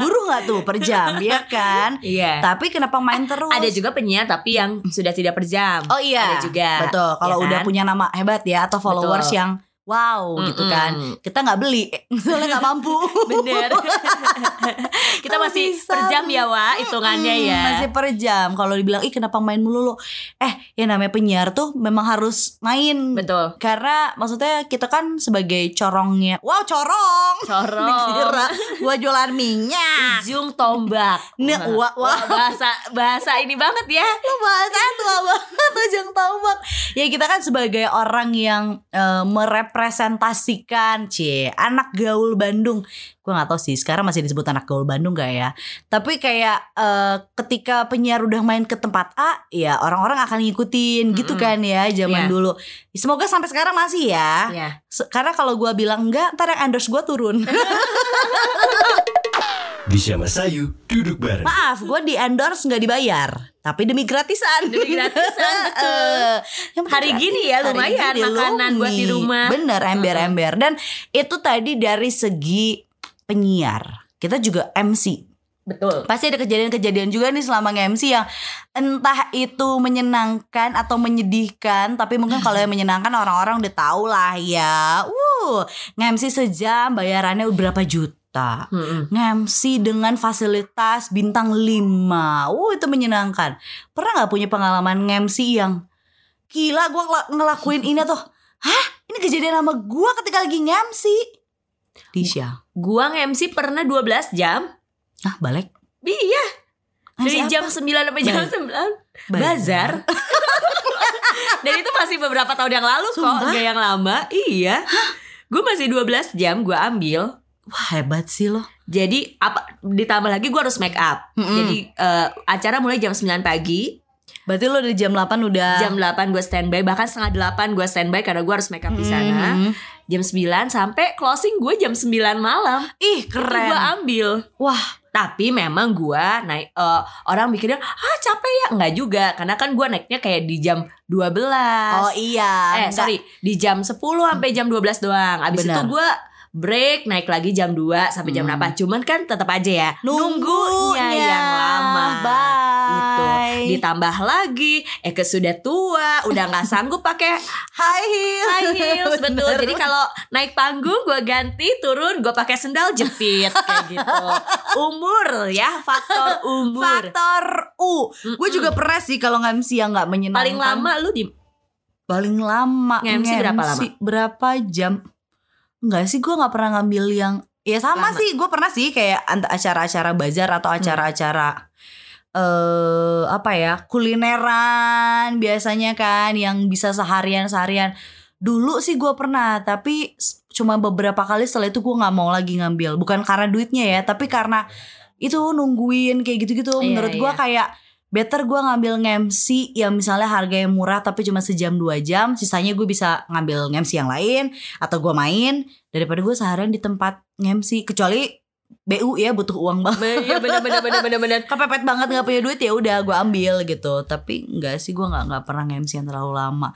buru nggak tuh per jam ya kan Iya. tapi kenapa main terus Ada juga penyiar tapi yang sudah tidak per jam. Oh iya, Ada juga. Betul. Kalau Ya udah kan? punya nama hebat ya atau followers Betul. yang wow gitu Mm-mm. kan. Kita nggak beli, soalnya nggak mampu. Bener. Kita masih bisa. per jam ya, Wak, hitungannya Mm, ya. Masih per jam. Kalau dibilang ih kenapa main mulu lo? Eh, yang namanya penyiar tuh memang harus main. Betul. Karena maksudnya kita kan sebagai corongnya. Wow, corong. Corong. Dikira gua jualan minyak. Ujung tombak. Nih, wah, wah. bahasa bahasa ini banget ya. Lo bahasa tua banget ujung tombak Ya kita kan sebagai orang yang eh, merepresentasikan C anak gaul Bandung. Gue gak tahu sih sekarang masih disebut anak gaul Bandung gak ya? Tapi kayak eh, ketika penyiar udah main ke tempat A Ya orang-orang akan ngikutin. Gitu Mm-mm. kan ya zaman Iya. dulu. Semoga sampai sekarang masih ya. Iya. Se- Karena kalau gue bilang enggak ntar yang endorse gue turun Bisa Masayu duduk bareng. Maaf gue di endorse gak dibayar Tapi demi gratisan Demi gratisan, betul. Eh, yang penting Hari gini ya, lumayan gini makanan buat di rumah. Bener ember-ember Dan itu tadi dari segi penyiar Kita juga MC Betul. Pasti ada kejadian-kejadian juga nih selama nge-MC yang entah itu menyenangkan atau menyedihkan, tapi mungkin kalau yang menyenangkan orang-orang udah tahu lah ya. Uh, nge-MC sejam bayarannya berapa juta. Mm-mm. Nge-MC dengan fasilitas bintang 5 Uh itu menyenangkan Pernah gak punya pengalaman nge-MC yang Gila gue ngelakuin ini tuh Hah? Ini kejadian sama gue ketika lagi nge-MC Tisha Gua nge-MC pernah 12 jam. Ah balik Iya, dari jam apa? 9 sampai jam 9. Bazar. Dan itu masih beberapa tahun yang lalu kok, Sumpah? enggak yang lama. Iya. Gue masih 12 jam gue ambil. Wah hebat sih lo Jadi apa ditambah lagi gue harus make up. Mm-mm. Jadi eh, acara mulai jam 9 pagi, Berarti lo dari jam 8 udah jam 8 gue standby, bahkan setengah 8 gue standby karena gue harus make up di sana. Mhm. Jam 9 sampai closing gue jam 9 malam. Ih Itu gue keren ambil. Wah Tapi memang gua naik eh, orang mikirnya ah capek ya enggak juga karena kan gua naiknya kayak di jam 12. Oh iya. eh sorry di jam 10 sampai jam 12 doang. Abis itu gua break naik lagi jam 2 sampai jam Hmm. berapa. Cuman kan tetap aja ya Nunggunya. yang lama. Bye. Gitu. Ditambah lagi Eke sudah tua, udah nggak sanggup pakai High heel. high heels betul. Bener. Jadi kalau naik panggung gue ganti, turun gue pakai sendal jepit kayak gitu. Umur ya, faktor umur. Faktor U. Gue juga pernah sih kalau nge-MC yang nggak menyenangkan. Paling lama lu di paling lama Nge-MC berapa lama? berapa jam Enggak sih gue nggak pernah ngambil yang ya sama Lama. sih gue pernah sih kayak acara-acara bazar atau Hmm. acara-acara eh apa ya kulineran biasanya kan yang bisa seharian seharian dulu sih gue pernah tapi cuma beberapa kali setelah itu gue nggak mau lagi ngambil bukan karena duitnya ya tapi karena itu nungguin kayak gitu-gitu Iya, menurut gue iya. kayak better gue ngambil nge-MC yang misalnya harganya murah tapi cuma sejam dua jam sisanya gue bisa ngambil nge-MC yang lain atau gue main daripada gue seharian di tempat nge-MC kecuali BU ya butuh uang banget. Iya bener bener bener bener bener. kepepet banget nggak punya duit ya udah gue ambil gitu. Tapi enggak sih gue nggak nggak pernah nge-MC yang terlalu lama.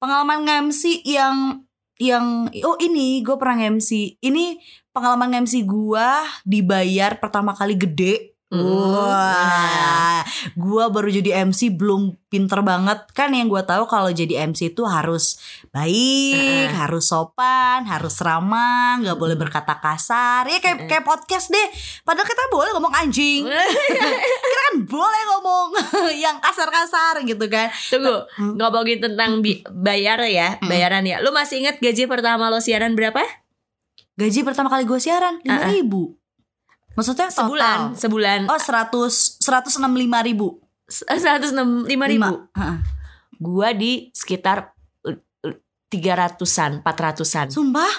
Pengalaman nge-MC yang yang oh ini gue pernah nge-MC ini pengalaman nge-MC gue dibayar pertama kali gede Wah, gue baru jadi MC belum pinter banget kan yang gue tahu kalau jadi MC itu harus baik, Heeh. harus sopan, harus ramah, nggak boleh berkata kasar, ya kayak kayak podcast deh. Padahal kita boleh ngomong anjing, kita kan boleh ngomong yang kasar-kasar gitu kan. Tunggu, Hmm. ngomongin tentang bayar ya, Hmm. bayaran ya. Lu masih ingat gaji pertama lo siaran berapa? Gaji pertama kali gue siaran lima Uh-uh. ribu, maksudnya total. Sebulan, sebulan. Oh seratus seratus enam lima ribu. Seratus enam lima ribu. Lima. Heeh. Gua di sekitar tiga ratusan, empat ratusan. Sumpah,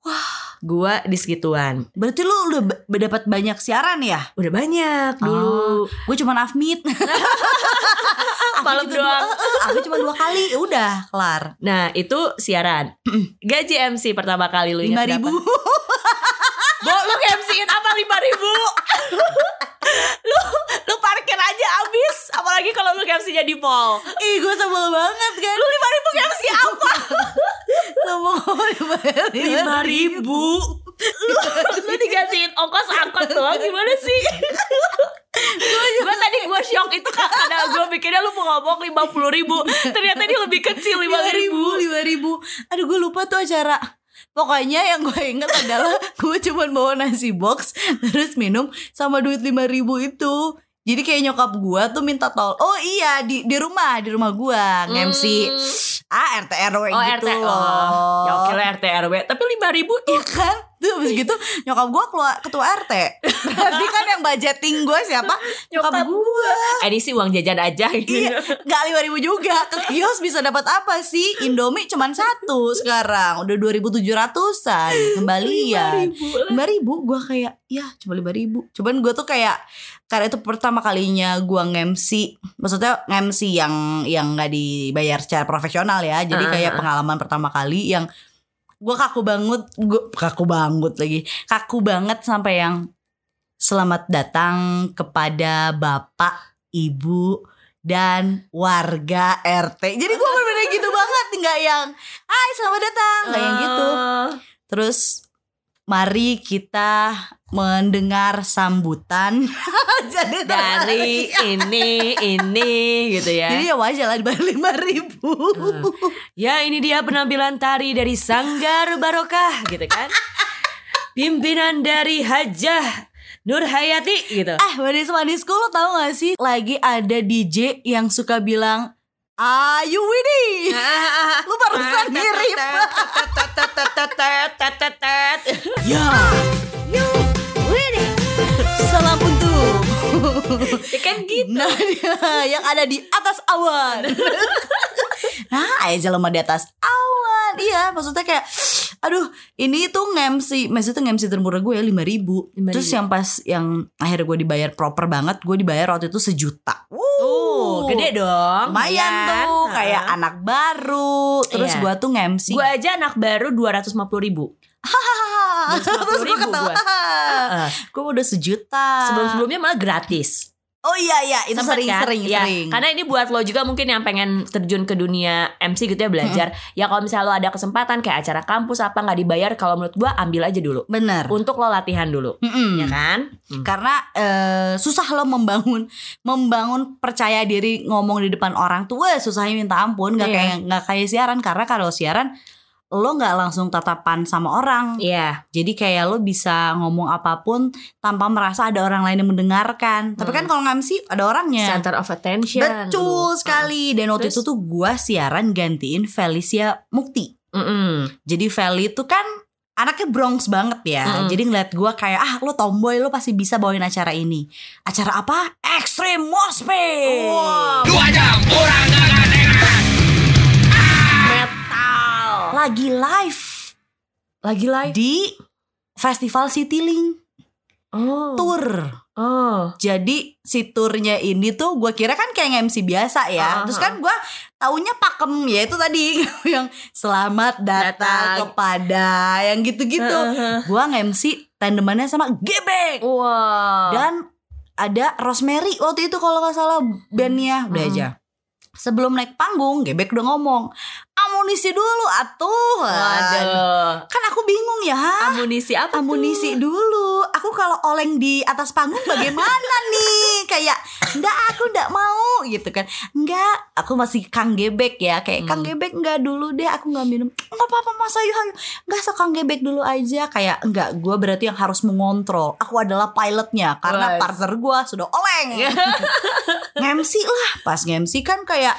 Wah, gua di segituan. berarti lu udah dapat banyak siaran ya? Udah banyak dulu. Gue cuma afmit. Malam dua- doang. eh, Aku cuma dua kali, ya udah kelar. Nah, itu siaran. Gaji MC pertama kali lu ingat ribu. Bo, lu MC-in apa lima ribu? lu lu parkir aja abis. Apalagi kalau lu MC-nya di mall. Ih, gue sebel banget kan. Lu lima ribu MC apa? Dibayar Lima ribu. lu, lu digantiin ongkos angkot doang gimana sih? gue tadi gue shock itu karena gue pikirnya lu mau ngomong lima puluh ribu ternyata ini lebih kecil lima ribu lima ribu. Aduh, gue lupa tuh acara. Pokoknya yang gue inget adalah gue cuma bawa nasi box terus minum sama duit lima ribu itu. Jadi kayak nyokap gue tuh minta tol. Oh iya di di rumah di rumah gue nge-MC. Ah RT RW oh gitu RT loh. oh ya oke lah RT RW tapi lima ribu tuh Iya kan? Tuh abis gitu nyokap gue keluar ketua RT. Berarti kan yang budgeting gue siapa? Nyokap, Nyokap gue. eh, ini sih uang jajan aja gitu Iya, gak lima ribu juga. Ke kios bisa dapat apa sih? Indomie cuman satu sekarang. Udah dua ribu tujuh ratusan kembalian. Lima ribu gue kayak ya cuma lima ribu. Cuman gue tuh kayak karena itu pertama kalinya gue nge-MC Maksudnya nge-MC yang yang gak dibayar secara profesional ya Jadi Ah, kayak ah. pengalaman pertama kali yang gue kaku banget gue kaku banget lagi. Kaku banget sampai yang selamat datang kepada bapak ibu dan warga RT jadi gue bener-bener gitu banget nggak yang hai selamat datang nggak yang gitu. Oh. terus mari kita mendengar sambutan. Jadi dari ini ini gitu ya. Jadi ya wajar lah dibayar lima ribu. Ya ini dia penampilan tari dari Sanggar Barokah gitu kan. Pimpinan dari Hajah Nur Hayati gitu. Eh manis-manisku lo tau gak sih? Lagi ada DJ yang suka bilang Ayu Widi Lu barusan mirip. Ya Salam untuk Ya kan gitu. Nadia yang ada di atas awan. Nah aja lemah di atas awan. Iya maksudnya kayak Aduh ini tuh nge-MC Maksudnya nge-MC termurah gue ya 5 ribu. 5.000. Terus yang pas yang akhirnya gue dibayar proper banget Gue dibayar waktu itu sejuta Tuh gede dong Lumayan tuh Kayak anak baru Terus Iya. gue tuh nge-MC Gue aja anak baru 250 ribu Terus gue ribu ketawa. gua. Gue udah sejuta. Sebelum-sebelumnya malah gratis. Oh iya iya itu Sempet sering kan? sering Ya, sering. Karena ini buat lo juga mungkin yang pengen terjun ke dunia MC gitu ya belajar. Ya kalau misalnya lo ada kesempatan kayak acara kampus apa nggak dibayar, kalau menurut gua ambil aja dulu. Bener. Untuk lo latihan dulu. Mm-mm. Ya kan? Hmm. Karena eh, susah lo membangun membangun percaya diri ngomong di depan orang tuh wah susahnya minta ampun nggak Iya. kayak nggak kayak siaran karena kalau siaran lo nggak langsung tatapan sama orang Iya. jadi kayak lo bisa ngomong apa pun tanpa merasa ada orang lain yang mendengarkan tapi kan kalau nge-MC ada orangnya Center of attention. betul sekali dan waktu Terus? itu tuh gua siaran gantiin Felicia Mukti Mm-mm. jadi Feli itu kan anaknya Bronx banget ya. Mm-mm. Jadi ngeliat gue kayak ah lo tomboy lo pasti bisa bawain acara ini. Acara apa? Extreme Moshpit. Metal. Lagi live Lagi live. di Festival Citylink Oh. Tour. Oh. Jadi si turnya ini tuh gue kira kan kayak MC biasa ya. Ah, Terus ah. kan gue taunya pakem ya itu tadi yang selamat datang, Datang. kepada yang gitu-gitu. gue nge-MC tandemannya sama Gebek. Wow. dan ada Rosemary waktu itu kalau nggak salah bandnya udah Hmm. aja sebelum naik panggung Gebek udah ngomong amunisi dulu atuh. Waduh. kan aku bingung ya Amunisi apa amunisi tuh? dulu. Aku kalau oleng di atas panggung bagaimana nih? Kayak enggak aku enggak mau gitu kan. Enggak aku masih Kang Gebek ya. Kayak Kang Hmm. Gebek enggak dulu deh aku enggak minum. Enggak apa-apa Mas Ayu enggak so Kang Gebek dulu aja. Kayak enggak gue berarti yang harus mengontrol. Aku adalah pilotnya karena Wes. partner gue sudah oleng. nge-MC lah. Pas nge-MC kan kayak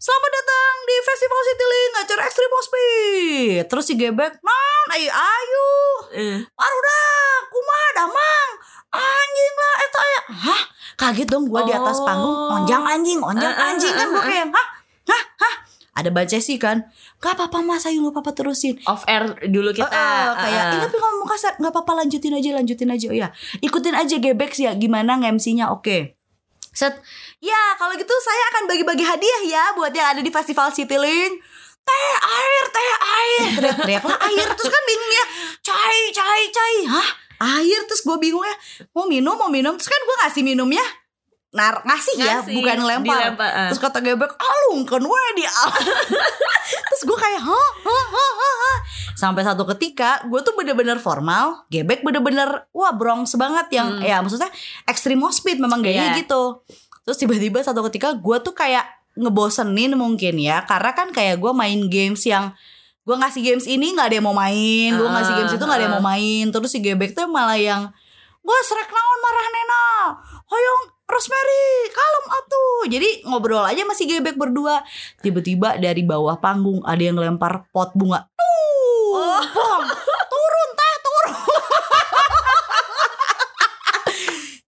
Selamat datang di Festival Citylink acara Extreme Moshpit. Terus si Gebek, "Non, ayo ayo." Eh. Baru dah, kumaha damang. Anjing lah eta ya. Hah? Kaget dong gua di atas Oh. panggung. Onjang anjing, onjang ah, anjing kan ah, kayak, "Hah? Hah? Hah?" Ada baca sih kan. Gak apa-apa mas, ayo gak apa-apa terusin. Off air dulu kita. Eh, eh, kayak eh. ini tapi ngomong kasar nggak apa-apa lanjutin aja lanjutin aja oh ya ikutin aja gebek sih ya gimana nge-MC-nya oke set. Ya kalau gitu saya akan bagi-bagi hadiah ya buat yang ada di festival Citylink teh air teh air. Teriak-teriak lah air. Terus kan bingung ya cai cai cai. Hah? Air. Terus gue bingung ya mau minum mau minum. Terus kan gue ngasih minum ya nar ngasih, ya Ngasih, bukan lempar dilempar, eh. terus kata gebek alung kan we di terus gue kayak hah hah hah, hah. sampai satu ketika gue tuh bener-bener formal gebek bener-bener wah bronx banget yang ya maksudnya extreme speed memang gayanya Hmm. Iya. gitu terus tiba-tiba satu ketika gue tuh kayak ngebosenin mungkin ya karena kan kayak gue main games yang gue ngasih games ini nggak ada yang mau main gue ngasih games itu nggak ada yang mau main terus si gebek tuh malah yang gue serek naon marah nena hoyong Rosemary kalem atuh. Jadi ngobrol aja masih gebek berdua. Tiba-tiba dari bawah panggung ada yang lempar pot bunga. Tuh bong. Turun teh turun.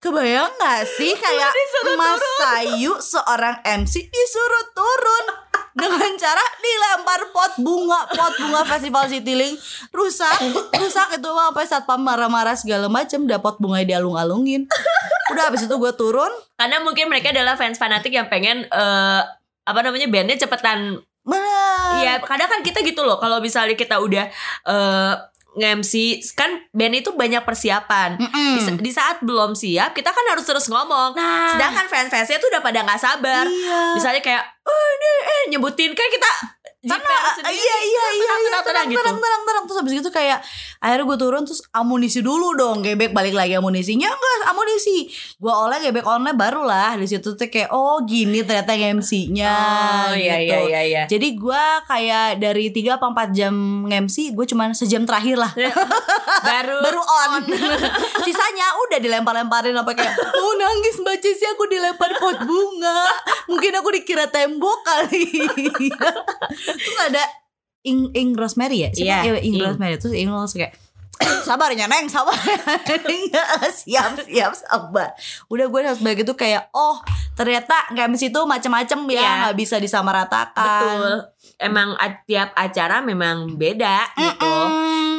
Kebayang gak sih kayak Mas Sayu seorang MC disuruh turun dengan cara dilempar pot bunga pot bunga festival Citylink rusak rusak itu mah sampai satpam marah-marah segala macem dapat bunga dialung-alungin udah habis itu gue turun Karena mungkin mereka adalah fans fanatik yang pengen eh, apa namanya bandnya cepetan. bener Iya, kadang kan kita gitu loh. Kalau misalnya kita udah eh nge-MC kan band itu banyak persiapan. Mm-mm. Di, sa- di saat belum siap, kita kan harus terus ngomong. Nah. Sedangkan fans-fansnya tuh udah pada nggak sabar. Iya. Misalnya kayak, oh ini eh nyebutin kan kita Karena, jiper sendiri. iya iya iya iya tenang, tenang, tenang gitu. tenang tenang tenang terus habis gitu kayak akhirnya gue turun terus amunisi dulu dong gebek balik lagi amunisinya enggak amunisi gue oleh gebek oleh barulah di situ tuh kayak oh gini ternyata MC-nya Oh iya gitu. iya iya iya. Jadi gue kayak dari 3 apa 4 jam nge-MC gue cuman sejam terakhir lah Baru baru on. Sisanya udah dilempar-lemparin apa kayak mau nangis mbak Jessi aku dilempar pot bunga. Mungkin aku dikira tembok kali. Terus ada Ing Ing Rosemary ya? Siapa? Iya, Iya, Ing Ing. Rosemary. Terus Ing langsung kayak sabar ya neng sabar siap siap sabar udah gue harus begitu kayak oh ternyata games itu macam-macam ya Iya. nggak bisa disamaratakan betul. Emang tiap acara memang beda gitu.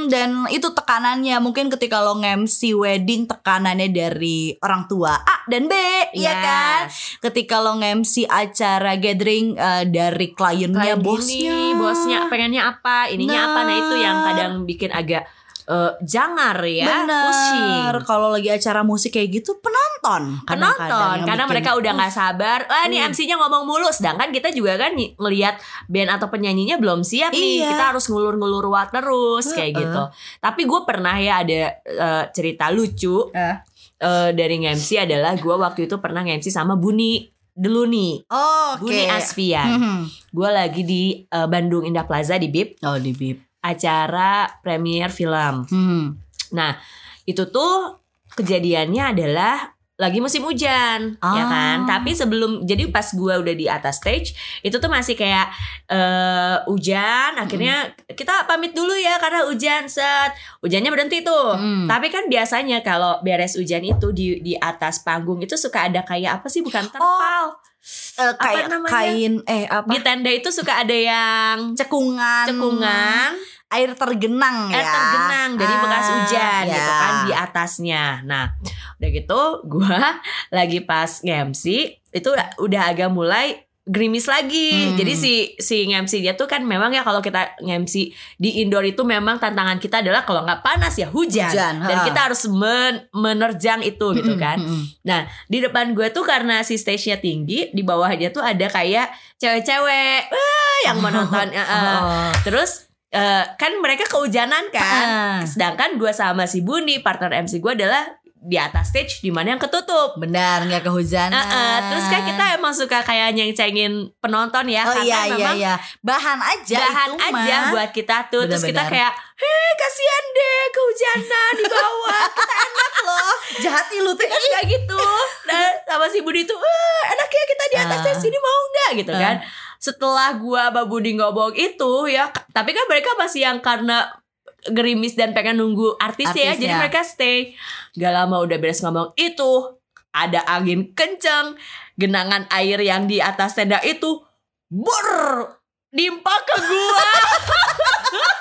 Dan itu tekanannya mungkin ketika lo nge-MC wedding tekanannya dari orang tua A dan B ya Yes. kan ketika lo nge-MC acara gathering eh, dari kliennya Kayak bosnya gini, bosnya pengennya apa, ininya Nah. apa. Nah, itu yang kadang bikin agak eh, jangar ya, Bener. pusing. Kalau lagi acara musik kayak gitu penonton. penonton yang karena bikin, mereka udah nggak sabar wah nih Iya. MC-nya ngomong mulu sedangkan kita juga kan ngelihat band atau penyanyinya belum siap nih Iya. kita harus ngulur-ngulur wat terus kayak Heeh. gitu tapi gue pernah ya ada eh, cerita lucu Eh. eh, dari MC adalah gue waktu itu pernah MC sama Buni dulu nih Oh, oke. Buni Asfian Mhm. gue lagi di eh, Bandung Indah Plaza di BIP Oh, di bib. Acara premier film Hmm. Nah, itu tuh kejadiannya adalah lagi musim hujan, ya Ah. kan? Tapi sebelum jadi pas gua udah di atas stage, itu tuh masih kayak eh hujan. Akhirnya kita pamit dulu ya karena hujan set. Hujannya berhenti tuh. Hmm. Tapi kan biasanya kalau beres hujan itu di di atas panggung itu suka ada kayak apa sih? Bukan terpal. Eh, kayak namanya? kain eh apa? Di tenda itu suka ada yang cekungan. cekungan. Air tergenang ya. air tergenang dari bekas Ah, hujan ya. gitu kan di atasnya. Nah, udah gitu gua lagi pas nge-MC itu udah- udah agak mulai gerimis lagi. Hmm. Jadi si si nge-MC dia tuh kan memang ya kalau kita nge-MC di indoor itu memang tantangan kita adalah kalau nggak panas ya hujan. Hujan, Dan ha. kita harus men- menerjang itu gitu Mm-mm, kan. mm-mm. Nah, di depan gue tuh karena si stage-nya tinggi, di bawah dia tuh ada kayak cewek-cewek yang menonton. eh, eh. Oh. Terus eh, kan mereka kehujanan kan. Ah. Sedangkan gue sama si Buni partner MC gue adalah di atas stage di mana yang ketutup. Benar nggak kehujanan. Eh, eh, terus kan kita emang suka kayak nyeng-cengin penonton ya Oh karena iya iya memang iya. Bahan aja bahan itu aja mah. buat kita tuh. Terus kita Benar-benar. kayak, heh kasihan deh kehujanan di bawah. kita enak loh. jahat nih lu tuh. Kayak gitu. Nah, sama si Budi tuh, enak ya kita di atas Ah. stage sini mau nggak gitu Ah. kan. Setelah gua sama Budi ngomong itu ya, tapi kan mereka masih yang karena gerimis dan pengen nunggu artis, ya, Artis jadi ya. mereka stay. Gak lama udah beres ngomong itu, ada angin kenceng, genangan air yang di atas tenda itu, bur, nimpa ke gua.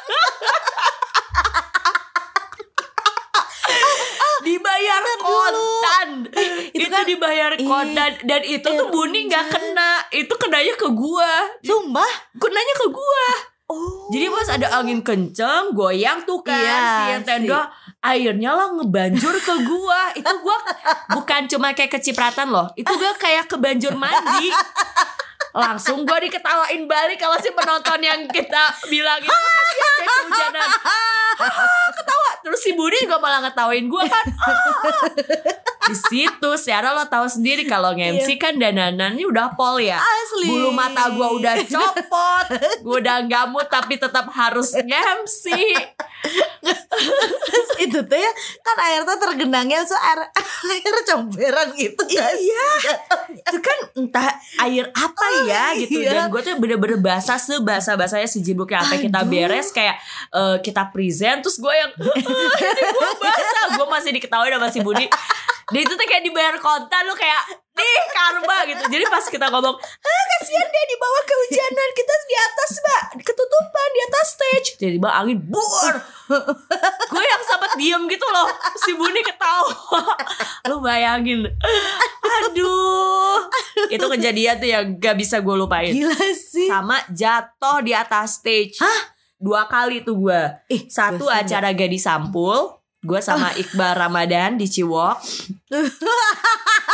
dibayar kontan itu, itu kan- dibayar kontan dan itu tuh Buni nggak kena. Itu kenanya ke gua. Sumpah. kenanya ke gua. Oh. jadi pas ada angin kenceng goyang tuh kan Iya, si yang tenda airnya lah ngebanjur ke gua. Itu gua bukan cuma kayak kecipratan loh. Itu gua kayak kebanjur mandi langsung gua diketawain balik kalau si penonton yang kita bilang itu kasihan deh kehujanan. Ketawa. Terus si Budi juga malah ngetawain gua kan. Di situ secara lo tahu sendiri kalau nge-MC kan dananannya udah pol ya? Asli. bulu mata gua udah copot. Gua udah gamut tapi tetap harus itu tuh ya kan air tuh tergenangnya so air air comberan gitu kan Iya. itu kan entah air apa ya gitu. iya. dan gue tuh bener-bener basah sebasah basahnya si jibuknya sampai kita beres kayak eh, kita present terus gue yang ini gue basah. Gue masih diketahui sama si Budi. Dia itu tuh kayak dibayar kontan lu kayak nih karma gitu. Jadi pas kita ngomong ah kasihan deh di bawah kehujanan kita di atas mbak. Ketutupan di atas stage. Tiba-tiba angin buar gue yang sempat diem gitu loh. Si Buni ketawa. Lu bayangin. Aduh. Itu kejadian tuh yang gak bisa gue lupain. Gila sih. Sama jatuh di atas stage. Dua kali tuh gue. Ih, satu acara Gadi Sampul gue sama Iqbal Ramadan di Ciwok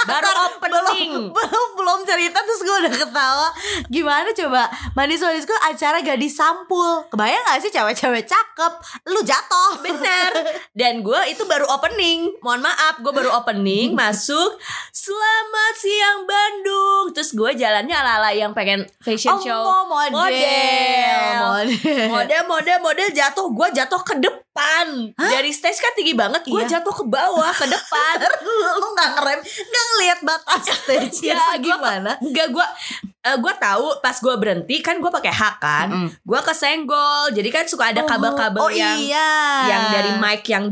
baru opening. belum belum belum cerita terus gue udah ketawa. Gimana coba? Manis manisku acara gadis sampul. Kebayang gak sih cewek-cewek cakep? Lu jatuh. Bener. Dan gue itu baru opening. Mohon maaf Gue baru opening Masuk. Selamat siang Bandung. Terus gue jalannya ala-ala yang pengen fashion oh show. mau model. Model. model. Model model model jatuh. Gue jatuh ke depan. Dari stage kan tinggi banget. Gue Iya. jatuh ke bawah Ke depan lu, lu gak ngerem gak ngeliat batas stage Ya, ya, gua- gimana Enggak gue uh, gue tahu pas gue berhenti kan gue pakai hak kan Mm-mm. gue kesenggol jadi kan suka ada kabel-kabel oh, yang iya. yang dari mic yang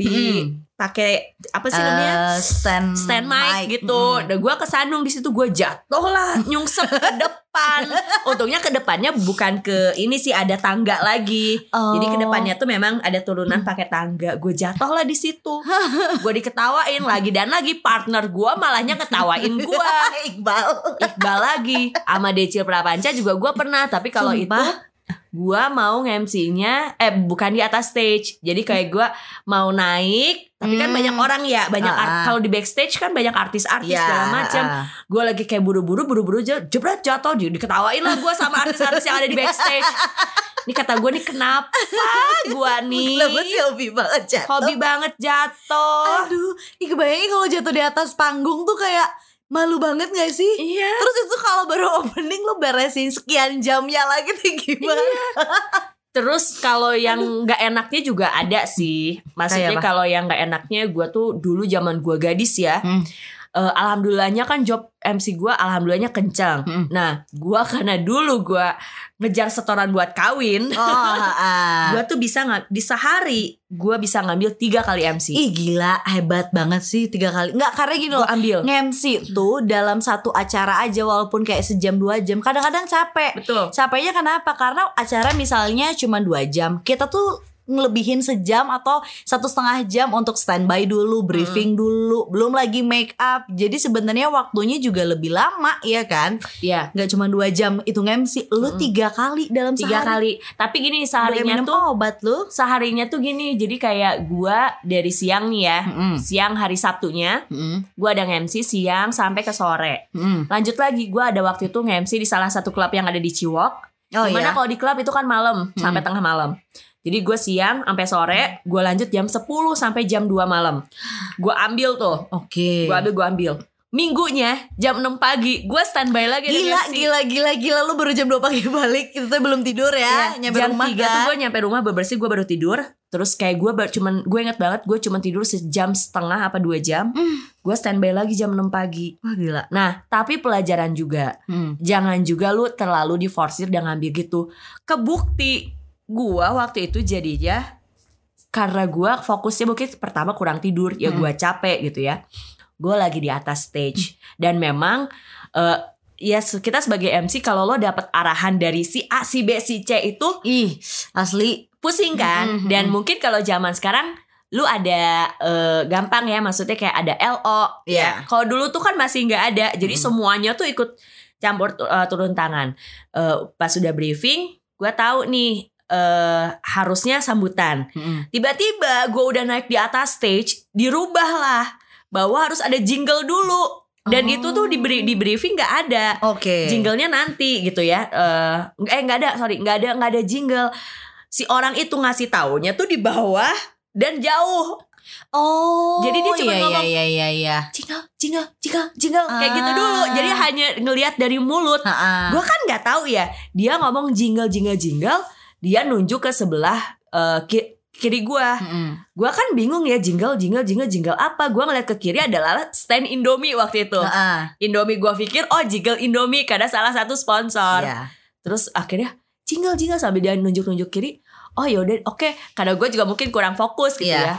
dipakai apa sih namanya Eh, stand stand mic, gitu. Mm. Dan gue kesandung di situ gue jatuh lah, nyungsep ke depan. Untungnya ke depannya bukan ke ini sih ada tangga lagi. Oh. Jadi ke depannya tuh memang ada turunan pakai tangga. Gue jatuh lah di situ. gue diketawain lagi dan lagi partner gue malahnya ketawain gue. Iqbal Iqbal lagi sama Decil Prapanca juga gue pernah tapi kalau itu? Gua mau nge-MC-nya eh bukan di atas stage. Jadi kayak gua mau naik tapi kan Hmm. banyak orang ya, banyak art- Ah, ah. kalau di backstage kan banyak artis-artis Ya, segala macam. ah. Gue lagi kayak buru-buru buru-buru jebret jatuh di- diketawain lah gue sama artis-artis yang ada di backstage. Ini kata gue nih kenapa gue nih Kenapa sih hobi banget jatuh? hobi banget jatuh. Aduh, ih kebayangin kalau jatuh di atas panggung tuh kayak malu banget gak sih? Iya. Terus itu kalau baru opening lo beresin sekian jamnya lagi tuh gimana? Terus kalau yang nggak enaknya juga ada sih. Maksudnya kalau yang nggak enaknya gue tuh dulu zaman gue gadis ya. Hmm. Eh, alhamdulillahnya kan job MC gue alhamdulillahnya kencang. Hmm. Nah, gue karena dulu gue ngejar setoran buat kawin, Oh, ah. gue tuh bisa nggak di sehari gue bisa ngambil tiga kali MC. Ih gila hebat banget sih tiga kali Nggak karena gini loh ambil. Nge-MC tuh dalam satu acara aja Walaupun kayak sejam dua jam Kadang-kadang capek Betul. Capeknya kenapa? Karena acara misalnya cuma dua jam Kita tuh ngelebihin sejam atau satu setengah jam untuk standby dulu, briefing dulu, belum lagi make up. Jadi sebenarnya waktunya juga lebih lama, ya kan? Iya. Nggak cuma dua jam itu nge-MC, lu tiga kali dalam Tiga sehari. kali. Tapi gini seharinya minum tuh obat lu. seharinya tuh gini. Jadi kayak gua dari siang nih ya. Mm-mm. Siang hari Sabtunya Mm-mm. gua ada nge-MC siang sampai ke sore. Mm. Lanjut lagi gua ada waktu itu nge-MC di salah satu klub yang ada di Ciwok. Oh Di mana iya. kalau di klub itu kan malam sampai tengah malam. Jadi gue siang sampai sore, gue lanjut jam 10 sampai jam 2 malam. Gue ambil tuh, Oke. gue ambil, gue ambil. Minggunya jam 6 pagi, gue standby lagi Gila, gila, gila, gila. Lu baru jam 2 pagi balik. Itu tuh belum tidur ya, Iya, Nyampe jam rumah 3 kan? tuh gue nyampe rumah bebersih gue baru tidur. Terus kayak gue baru cuman gue inget banget gue cuman tidur sejam setengah apa dua jam. Gue standby lagi jam 6 pagi. Wah gila. Nah tapi pelajaran juga. Hmm. jangan juga lu terlalu diforsir dan ngambil gitu. Kebukti gue waktu itu jadinya karena gue fokusnya mungkin pertama kurang tidur ya gue capek gitu ya. Gue lagi di atas stage. Dan memang eh, ya kita sebagai MC kalau lo dapet arahan dari si A si B si C itu Ih asli. pusing kan? Mhm. dan mungkin kalau zaman sekarang lu ada eh, gampang ya maksudnya kayak ada LO Iya. kalau dulu tuh kan masih nggak ada. Jadi semuanya tuh ikut campur eh, turun tangan. Eh, pas sudah briefing gue tahu nih eh harusnya sambutan. Mm-mm. tiba-tiba gue udah naik di atas stage dirubah lah bahwa harus ada jingle dulu. Dan Oh. itu tuh di, di briefing nggak ada. Oke. Jinglenya nanti gitu ya. Eh eh nggak ada sorry nggak ada nggak ada jingle. Si orang itu ngasih taunya tuh di bawah dan jauh. Oh Jadi dia cuma iya, ngomong, Iya iya iya. Jingle jingle jingle jingle kayak gitu Ah. dulu. Jadi hanya ngelihat dari mulut. Ha-ha. gue kan nggak tahu ya dia ngomong jingle jingle jingle dia nunjuk ke sebelah eh, ki- kiri gue Mm-mm. gue kan bingung ya jingle jingle jingle jingle apa gue ngeliat ke kiri adalah stand Indomie waktu itu Ha-ha. Indomie gue pikir oh jingle Indomie karena salah satu sponsor Iya. Terus akhirnya jingle jingle sambil dia nunjuk-nunjuk kiri. Oh yaudah oke. Karena gue juga mungkin kurang fokus gitu Iya. ya.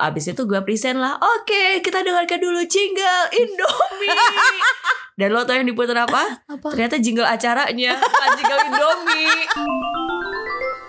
Abis itu gue present lah. Oke kita dengarkan dulu jingle Indomie. Dan lo tau yang diputar apa? Apa? Ternyata jingle acaranya. Bukan jingle Indomie.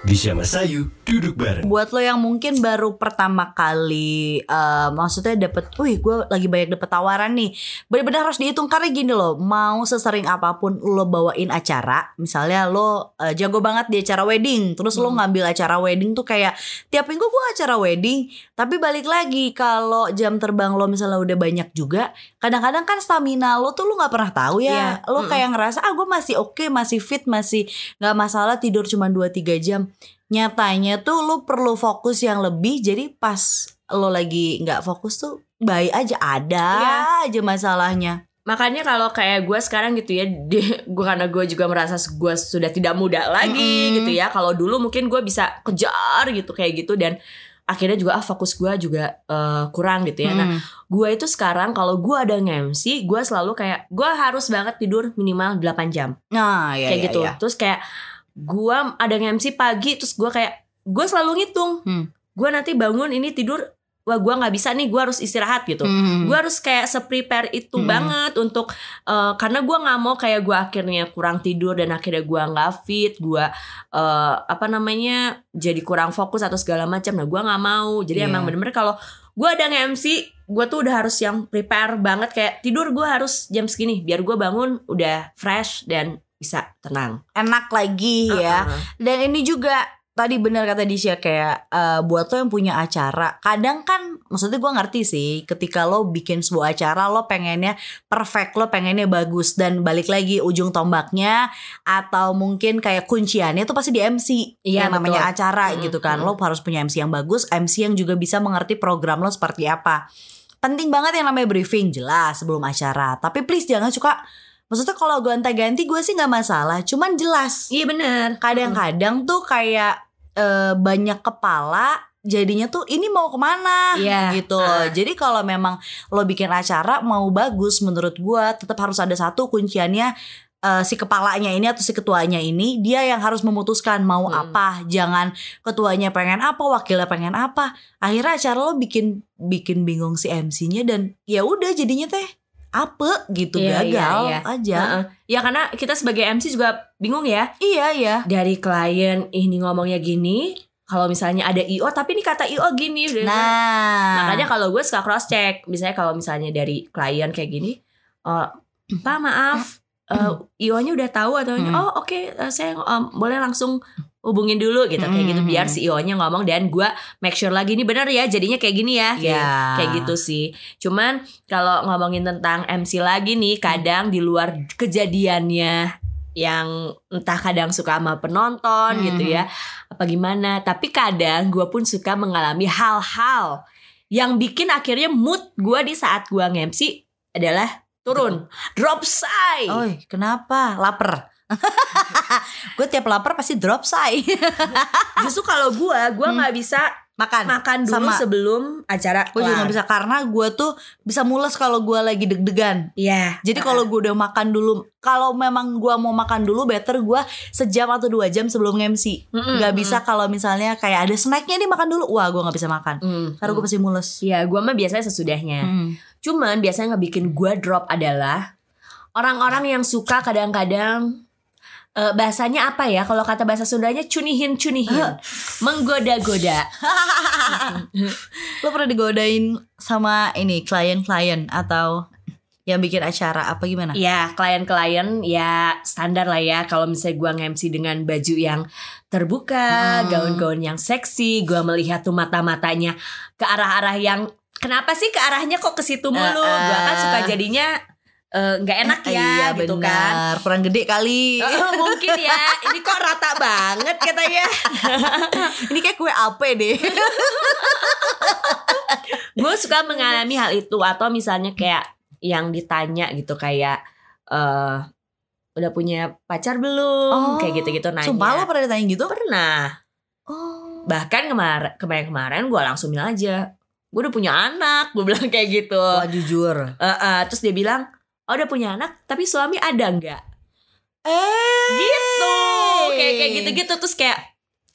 Disha Masayu duduk bareng. Buat lo yang mungkin baru pertama kali eh, Maksudnya dapet Wih gue lagi banyak dapet tawaran nih Bener-bener harus dihitung Karena gini loh Mau sesering apa pun lo bawain acara Misalnya lo eh, jago banget di acara wedding Terus lo ngambil acara wedding tuh kayak Tiap minggu gue acara wedding Tapi balik lagi Kalau jam terbang lo misalnya udah banyak juga Kadang-kadang kan stamina lo tuh lo gak pernah tahu ya Iya. Lo kayak ngerasa Ah gue masih oke Masih fit Masih gak masalah tidur cuma 2-3 jam nyatanya tuh lu perlu fokus yang lebih jadi pas lo lagi nggak fokus tuh baik aja ada Iya. aja masalahnya Makanya kalau kayak gue sekarang gitu ya, gue karena gue juga merasa gue sudah tidak muda lagi Mm-mm. gitu ya. Kalau dulu mungkin gue bisa kejar gitu kayak gitu dan akhirnya juga ah fokus gue juga eh, kurang gitu ya. Nah Mm. gue itu sekarang kalau gue ada nge-MC, gue selalu kayak gue harus banget tidur minimal 8 jam nah ya kayak ya, gitu. ya. Terus kayak gue ada nge-MC pagi, terus gue kayak gue selalu ngitung, Hmm. gue nanti bangun ini tidur, wah gue nggak bisa nih, gue harus istirahat gitu Hmm. gue harus kayak se-prepare itu Hmm. banget untuk eh, karena gue nggak mau kayak gue akhirnya kurang tidur dan akhirnya gue nggak fit gue eh, apa namanya jadi kurang fokus atau segala macam nah gue nggak mau jadi Iya. emang bener-bener kalau gue ada nge-MC gue tuh udah harus yang prepare banget kayak tidur gue harus jam segini biar gue bangun udah fresh dan bisa tenang. enak lagi ya. Uh-uh. Dan ini juga tadi benar kata Disha kayak eh, buat lo yang punya acara, kadang kan maksudnya gue ngerti sih ketika lo bikin sebuah acara lo pengennya perfect, lo pengennya bagus dan balik lagi ujung tombaknya atau mungkin kayak kunciannya itu pasti di MC Iya, yang namanya betul. acara Mm-mm, gitu kan. Lo harus punya MC yang bagus, MC yang juga bisa mengerti program lo seperti apa. Penting banget yang namanya briefing jelas sebelum acara. Tapi please jangan suka Maksudnya kalau gonta-ganti gue sih nggak masalah, cuman jelas Iya bener. kadang-kadang tuh kayak eh, banyak kepala jadinya tuh ini mau ke mana Iya. gitu loh. Ah. Jadi kalau memang lo bikin acara mau bagus menurut gua tetap harus ada satu kunciannya eh, si kepalanya ini atau si ketuanya ini dia yang harus memutuskan mau Hmm. apa. Jangan ketuanya pengen apa, wakilnya pengen apa. Akhirnya acara lo bikin bikin bingung si MC-nya dan ya udah jadinya teh apa gitu Iya, iya, gagal iya. aja. Heeh. Ya karena kita sebagai MC juga bingung ya. Iya iya. Dari klien ini ngomongnya gini, kalau misalnya ada IO tapi ini kata IO gini. Nah, Makanya kalau gue suka cross check, misalnya kalau misalnya dari klien kayak gini, eh Pak maaf, eh, IO-nya udah tahu atau Hmm. oh oke eh, saya em, boleh langsung hubungin dulu gitu kayak gitu Hmm. biar si IO-nya ngomong dan gue make sure lagi ini bener ya jadinya kayak gini ya kayak, Iya. kayak gitu sih. Cuman kalau ngomongin tentang MC lagi nih kadang di luar kejadiannya yang entah kadang suka sama penonton Hmm. gitu ya apa gimana tapi kadang gue pun suka mengalami hal-hal yang bikin akhirnya mood gue di saat gue nge-MC adalah turun drop say Oi, kenapa? Laper. gue tiap lapar pasti drop say. justru kalau gue gue nggak bisa Makan. makan dulu Sama. sebelum acara Gue juga gak bisa karena gue tuh bisa mules kalau gue lagi deg-degan. Iya. Jadi kalau gue udah makan dulu, kalau memang gue mau makan dulu, better gue sejam atau dua jam sebelum MC. Mm-mm, Gak bisa kalau misalnya kayak ada snacknya nih makan dulu, wah gue gak bisa makan. Mm, Karena gue mm. pasti mules. Iya, gue mah biasanya sesudahnya. Hmm. Cuman biasanya ngebikin gue drop adalah orang-orang yang suka kadang-kadang eh, bahasanya apa ya? Kalau kata bahasa Sundanya cunihin cunihin, menggoda-goda. Lo pernah digodain sama ini klien-klien atau yang bikin acara apa gimana? Ya klien-klien ya standar lah ya. Kalau misalnya gue nge-MC dengan baju yang terbuka, Hmm. gaun-gaun yang seksi, gue melihat tuh mata-matanya ke arah-arah yang kenapa sih ke arahnya kok ke situ mulu? Eh, Gue kan eh. suka jadinya eh, nggak enak ya iya gitu kan. benar, kurang gede kali. Oh, mungkin ya ini kok rata banget katanya Ini kayak kue apa deh? gue suka mengalami hal itu atau misalnya kayak yang ditanya gitu kayak eh udah punya pacar belum Oh, kayak gitu-gitu nanya Sumpah lo pernah ditanya gitu? pernah Oh. bahkan kemarin kemarin kemarin gue langsung bilang aja gue udah punya anak gue bilang kayak gitu Wah jujur. Eh, eh, terus dia bilang oh udah punya anak tapi suami ada nggak Eh. gitu kayak kayak gitu-gitu terus kayak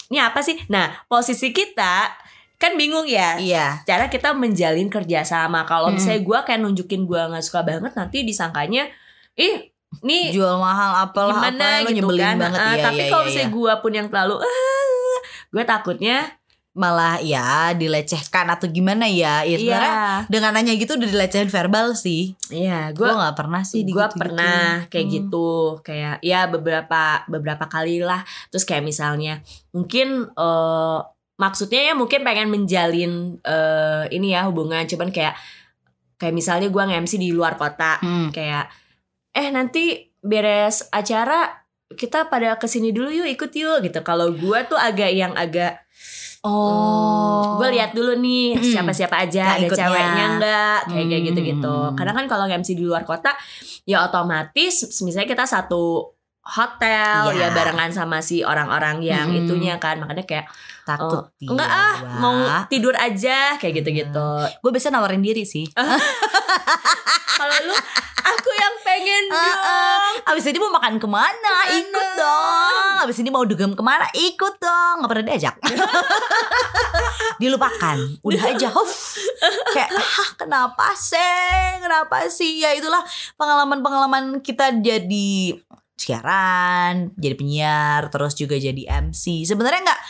ini apa sih nah posisi kita kan bingung ya Iya. cara kita menjalin kerjasama kalau Hmm. misalnya gue kayak nunjukin gue nggak suka banget nanti disangkanya ih nih Jual mahal apalah gimana apa lo gitu nyebelin kan banget Ah, iya, tapi iya, kalau iya, misalnya iya. gue pun yang terlalu ah, gue takutnya malah ya dilecehkan atau gimana ya? Ya sebenarnya iya dengan nanya gitu udah dilecehin verbal sih. iya Gue gue nggak pernah sih gue pernah kayak Hmm. gitu kayak ya beberapa beberapa kali lah terus kayak misalnya mungkin eh maksudnya ya mungkin pengen menjalin eh ini ya hubungan cuman kayak kayak misalnya gue nge-MC di luar kota Hmm. kayak eh nanti beres acara kita pada ke sini dulu yuk ikut yuk gitu kalau gue tuh agak yang agak Oh. gue lihat dulu nih Mm. siapa siapa aja Yang ada ikutnya. ceweknya enggak kayak kayak Mm. gitu gitu karena kan kalau MC di luar kota ya otomatis misalnya kita satu hotel Iya. ya barengan sama si orang-orang yang Mm. itunya kan makanya kayak takut oh, enggak ah mau tidur aja kayak gitu gitu Gue biasa nawarin diri sih. kalau lu aku yang pengen Ah, dong ah. Abis ini mau makan ke mana? Ikut dong. Abis ini mau dugem ke mana? Ikut dong. Gak pernah diajak. Dilupakan. Udah aja. Huff. Kayak ah, kenapa sih? Kenapa sih? Ya itulah pengalaman-pengalaman kita jadi siaran, jadi penyiar, terus juga jadi MC. Sebenarnya nggak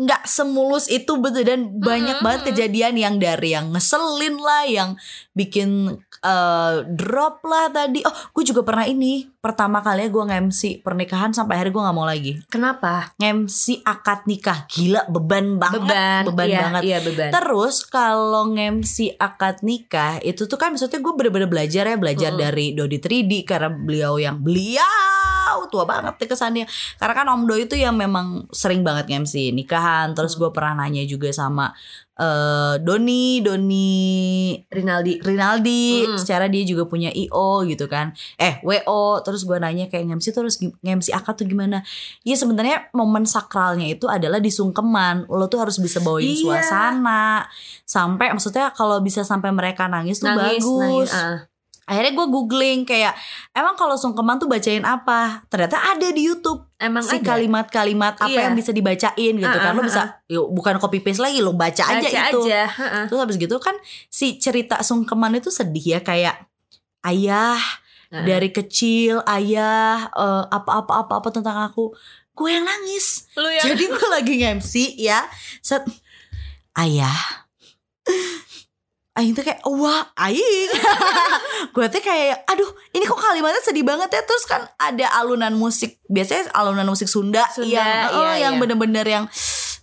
nggak semulus itu betul dan banyak banget kejadian yang dari yang ngeselin lah yang bikin eh, drop lah tadi oh gue juga pernah ini pertama kali gue nge-MC pernikahan sampai akhirnya gue nggak mau lagi Kenapa? nge-MC akad nikah gila beban banget Beban, beban iya, banget Iya beban. Terus kalau nge-MC akad nikah itu tuh kan maksudnya gue bener-bener belajar ya belajar Mm-mm. dari Dodi 3D karena beliau yang beliau tua banget deh kesannya. Karena kan Om Doi itu yang memang sering banget nge-MC nikahan. Terus gue pernah nanya juga sama eh Doni, Doni Rinaldi. Rinaldi, Mm. secara dia juga punya IO gitu kan. Eh, WO, terus gue nanya kayak nge-MC terus nge-MC akad tuh gimana? Ya sebenarnya momen sakralnya itu adalah di sungkeman. Lo tuh harus bisa bawain Iya. suasana. Sampai maksudnya kalau bisa sampai mereka nangis tuh Nangis, bagus. nangis. ah. Akhirnya gue googling kayak emang kalau sungkeman tuh bacain apa? Ternyata ada di YouTube Emang si kalimat-kalimat apa Iya. yang bisa dibacain gitu Ah, kan. Lo bisa yuk, bukan copy paste lagi, lo baca, aja Baca itu. aja. heeh. Terus habis gitu kan si cerita sungkeman itu sedih ya kayak ayah Heeh. dari kecil ayah eh, apa-apa apa-apa tentang aku. Gue yang nangis. Yang Jadi gue lagi nge-MC ya. Set ayah Aing tuh kayak wah aing. Gue tuh kayak aduh ini kok kalimatnya sedih banget ya. Terus kan ada alunan musik Biasanya alunan musik Sunda, Sunda, Yang oh, iya, yang iya. bener-bener yang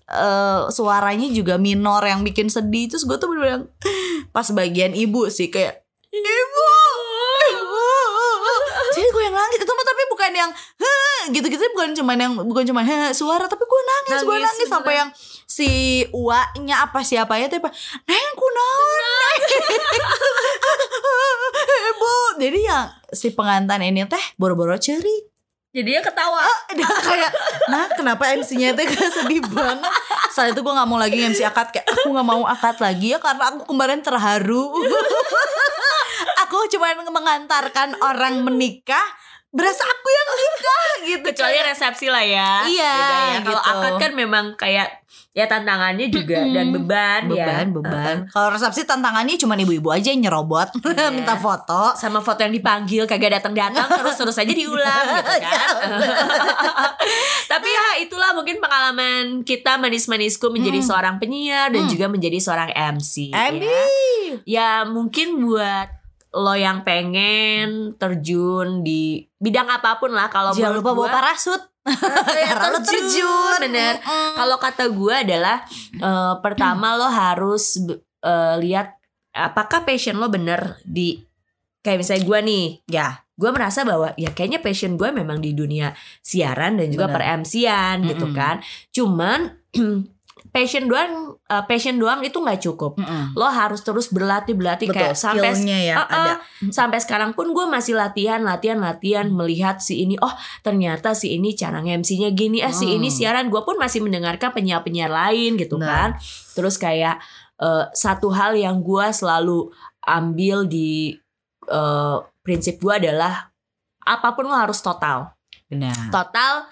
eh, Suaranya juga minor yang bikin sedih. Terus gue tuh bener-bener Pas bagian ibu sih kayak Ibu Jadi gue yang nangis. Itu tapi bukan yang "Heh," Gitu-gitu. Bukan cuman yang Bukan cuman "Heh," suara. Tapi gue nangis, Gue Nangis, nangis sampai yang Si uaknya apa siapanya tuh apa Neng kunaon Ibu. Jadi yang Si pengantin ini teh Boro-boro ceri jadi dia ketawa. dia kayak nah kenapa MC-nya itu kayak sedih banget? Saat itu gue nggak mau lagi MC akad kayak aku nggak mau akad lagi ya karena aku kemarin terharu aku cuma mengantarkan orang menikah berasa aku yang nikah gitu Kecuali resepsi lah ya. Iya, ya. Kalau gitu. akad kan memang kayak ya tantangannya juga dan beban, ya. beban beban kalau resepsi tantangannya cuma ibu-ibu aja yang nyerobot Iya. minta foto sama foto yang dipanggil kagak datang-datang terus terus aja diulang gitu kan. Tapi ya itulah mungkin pengalaman kita manis-manisku menjadi seorang penyiar dan Hmm. juga menjadi seorang MC. Ya. Ya mungkin buat lo yang pengen terjun di bidang apa pun lah kalau jangan lupa bawa gua- parasut Ya, Karena lo terjun. bener. Kalau kata gue adalah eh, pertama lo harus eh, lihat apakah passion lo bener di kayak misalnya gue nih, ya gue merasa bahwa ya kayaknya passion gue memang di dunia siaran dan juga Bener. per MC-an gitu kan. Cuman passion doang eh, passion doang itu nggak cukup. Mm-mm. Lo harus terus berlatih berlatih betul kayak sampai ya Uh-uh. ada sampai sekarang pun gue masih latihan latihan latihan melihat si ini oh ternyata si ini cara MC-nya gini eh si Hmm. ini siaran gue pun masih mendengarkan penyiar-penyiar lain gitu Benar. kan terus kayak eh, satu hal yang gue selalu ambil di eh, prinsip gue adalah apa pun lo harus total benar total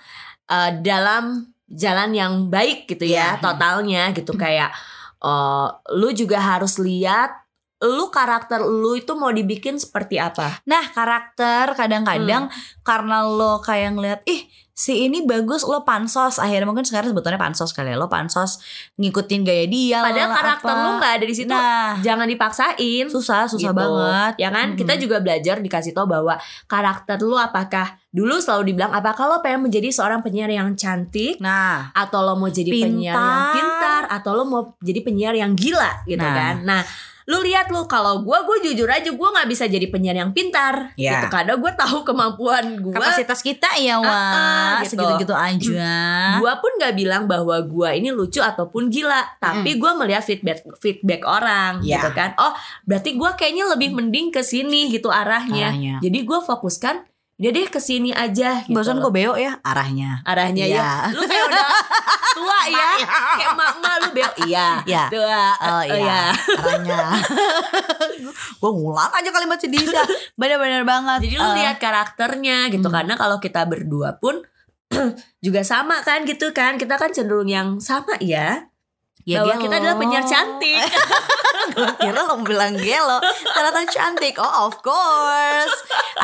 eh, dalam jalan yang baik gitu ya Iya. totalnya gitu kayak eh, lu juga harus lihat lu karakter lu itu mau dibikin seperti apa Nah karakter kadang-kadang Hmm. karena lo kayak ngeliat ih si ini bagus lo pansos akhirnya mungkin sekarang sebetulnya pansos kali ya lo pansos ngikutin gaya dia padahal karakter apa. lu nggak ada di situ Nah jangan dipaksain susah susah gitu. banget ya kan Mm-mm. kita juga belajar dikasih tahu bahwa karakter lu apakah dulu selalu dibilang apakah lo pengen menjadi seorang penyiar yang cantik Nah atau lo mau jadi penyiar yang Pintar. pintar atau lo mau jadi penyiar yang gila gitu Nah. kan nah lu lihat lu kalau gue gue jujur aja gue nggak bisa jadi penyiar yang pintar Ya. gitu karena gue tahu kemampuan gue kapasitas kita ya Ah, ah, wah gitu. segitu-gitu aja gue pun nggak bilang bahwa gue ini lucu ataupun gila tapi gue melihat feedback feedback orang Ya. gitu kan oh berarti gue kayaknya lebih mending ke sini gitu arahnya, Arahnya. jadi gue fokuskan dia deh ke sini aja gitu bosan kok beo ya? Arahnya. Arahnya ya? Iya. lu kayak udah tua ya? Kayak mak-mak lu bel iya. Iya. tua. Oh eh, iya, arahnya. gue ngulang aja kalimat si Disa. Bener-bener banget. jadi lu Eh, lihat karakternya gitu. Hmm. karena kalau kita berdua pun juga sama kan gitu kan. Kita kan cenderung yang sama ya Ya, bahwa gelo. kita adalah penyiar cantik. Gue kira lo bilang gelo. Ternyata cantik. Oh of course.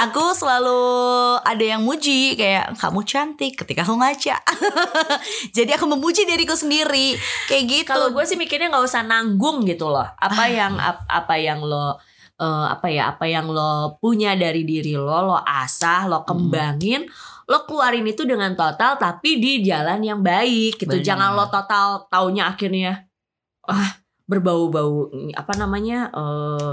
Aku selalu ada yang muji Kayak kamu cantik ketika aku ngaca. Jadi aku memuji diriku sendiri. Kayak gitu. Kalau gue sih mikirnya nggak usah nanggung gitu loh. Apa yang ap- apa yang lo eh, apa ya apa yang lo punya dari diri lo, lo asah, lo kembangin, lo keluarin itu dengan total tapi di jalan yang baik gitu. Benar. Jangan lo total taunya akhirnya ah berbau-bau apa namanya eh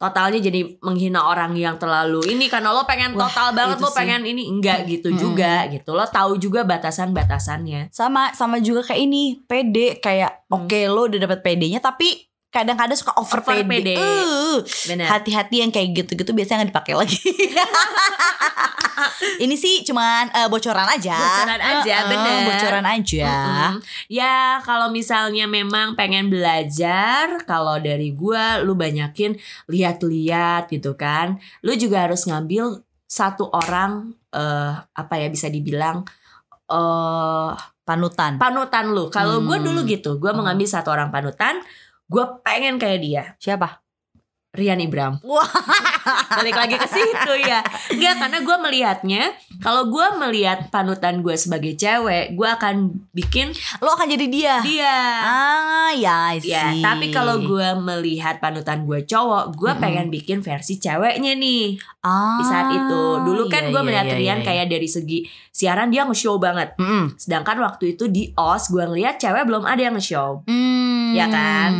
totalnya jadi menghina orang yang terlalu ini karena lo pengen Wah, total banget itu lo sih. pengen ini enggak gitu Mm-mm. juga gitu lo tahu juga batasan-batasannya Sama sama juga kayak ini PD Kayak Hmm. oke lo udah dapet PD-nya Tapi kadang-kadang suka over, Over PD, PD. Uh, Hati-hati yang kayak gitu-gitu biasanya nggak dipakai lagi Ini sih cuman eh, bocoran aja Bocoran aja, eh, bener. Bocoran aja Mm-mm. Ya kalau misalnya memang pengen belajar Kalau dari gua lu banyakin lihat-lihat gitu kan Lu juga harus ngambil satu orang eh apa ya bisa dibilang eh Panutan panutan lu. Kalau gua Hmm. dulu gitu, gua Hmm. mengambil satu orang panutan, gua pengen kayak dia. Siapa? Rian Ibram. Wah Balik lagi ke situ ya. Enggak karena gua melihatnya kalau gua melihat panutan gua sebagai cewek, gua akan bikin Lo akan jadi dia dia. Ah ya I Ya, tapi kalau gue melihat panutan gue cowok, gue Mm-mm. pengen bikin versi ceweknya nih ah, di saat itu. Dulu kan iya, gue iya, melihat iya, Rian iya. kayak dari segi siaran dia nge-show banget. Mm-mm. Sedangkan waktu itu di OS gue ngeliat cewek belum ada yang nge-show. Hmm. Ya kan?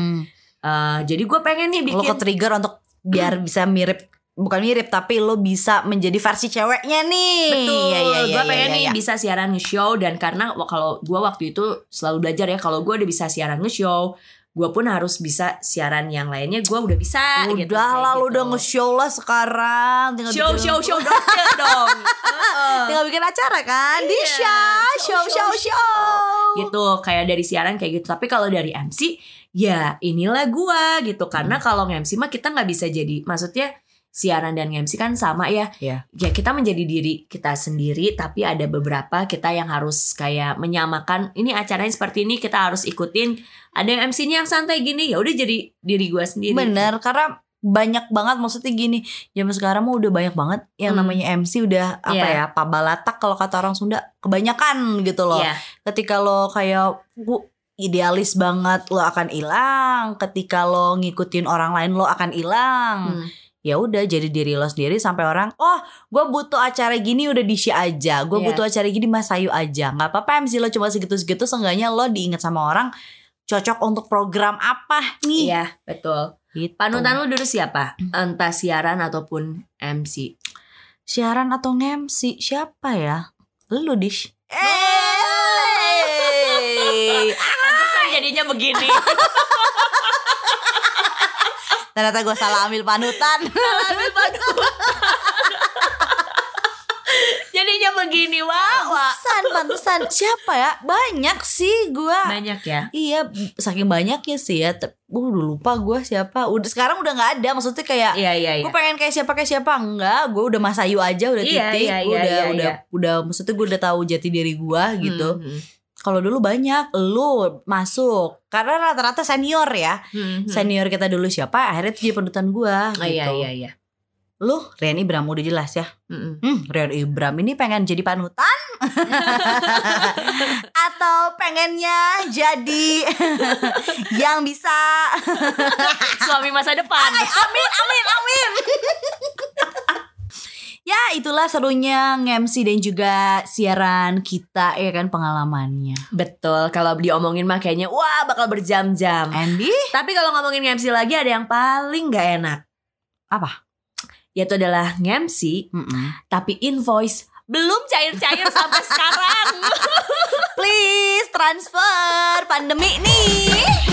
Eh, jadi gue pengen nih Lo bikin ke trigger untuk biar bisa mirip bukan mirip tapi lo bisa menjadi versi ceweknya nih. Betul, Iya, iya, iya, gue iya, pengen iya, nih iya. bisa siaran nge-show dan karena kalau gue waktu itu selalu belajar ya kalau gue udah bisa siaran nge-show, gue pun harus bisa siaran yang lainnya gue udah bisa. gitu, Udah kayak lah lo gitu. udah nge-show lah sekarang tinggal show bikin, show show dong dong. Heeh. tinggal bikin acara kan di Iya, show show show show. gitu kayak dari siaran kayak gitu tapi kalau dari MC ya inilah gua gitu karena Hmm. kalau MC mah kita nggak bisa jadi maksudnya siaran dan MC kan sama ya Iya. ya kita menjadi diri kita sendiri tapi ada beberapa kita yang harus kayak menyamakan ini acaranya seperti ini kita harus ikutin ada yang MC-nya yang santai gini ya udah jadi diri gua sendiri Bener karena banyak banget maksudnya gini zaman sekarang mah udah banyak banget yang Hmm. namanya MC udah apa Iya. ya pabalatak kalau kata orang Sunda kebanyakan gitu loh Iya. ketika lo kayak "Gua idealis banget lo akan hilang ketika lo ngikutin orang lain lo akan hilang Hmm. Ya udah jadi diri lo sendiri sampai orang oh gue butuh acara gini udah di aja. Gue Iya. butuh acara gini mas Ayu aja. Nggak apa-apa MC lo cuma segitu-segitu seenggaknya lo diingat sama orang cocok untuk program apa nih? Iya betul. Gitu. panutan lu dulu siapa? Entah siaran ataupun MC siaran atau nge-MC siapa ya? Lu dish. Eh jadinya begini ternyata gue salah ambil panutan jadinya begini wah pantesan pantesan siapa ya banyak sih gue banyak ya Iya, saking banyaknya sih ya. Tep- Uh, udah lupa gue siapa. Udah sekarang udah nggak ada. Maksudnya kayak iya iya iya gue pengen kayak siapa kayak siapa enggak. Gue udah Mas Ayu aja udah Iya, titik. iya, Gue iya, udah iya, udah iya. udah maksudnya gue udah tahu jati diri gue gitu. Hmm, Kalau dulu banyak lu masuk karena rata-rata senior ya. hmm, hmm. Senior kita dulu siapa? Akhirnya itu jadi panutan gue Oh, gitu. iya iya iya Lu Rian Ibram udah jelas ya. Hmm, hmm. Hmm, Rian Ibram ini pengen jadi panutan atau pengennya jadi yang bisa suami masa depan amin amin amin ya itulah serunya nge-MC dan juga siaran kita ya kan pengalamannya. Betul kalau diomongin mah kayaknya wah bakal berjam-jam. Andy? Tapi kalau ngomongin MC lagi ada yang paling gak enak. Apa? yaitu adalah MC Mm-mm. tapi invoice belum cair-cair sampai sekarang. Please transfer pandemi nih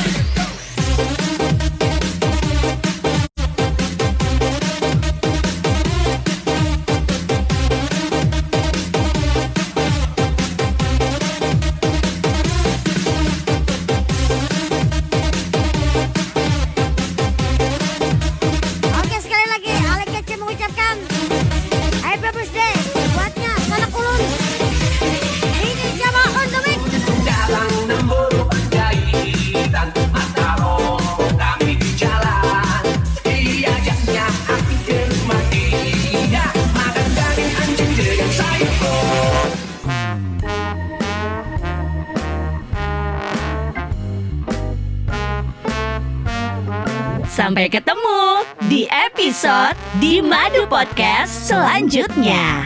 Sampai ketemu di episode di Madu Podcast selanjutnya.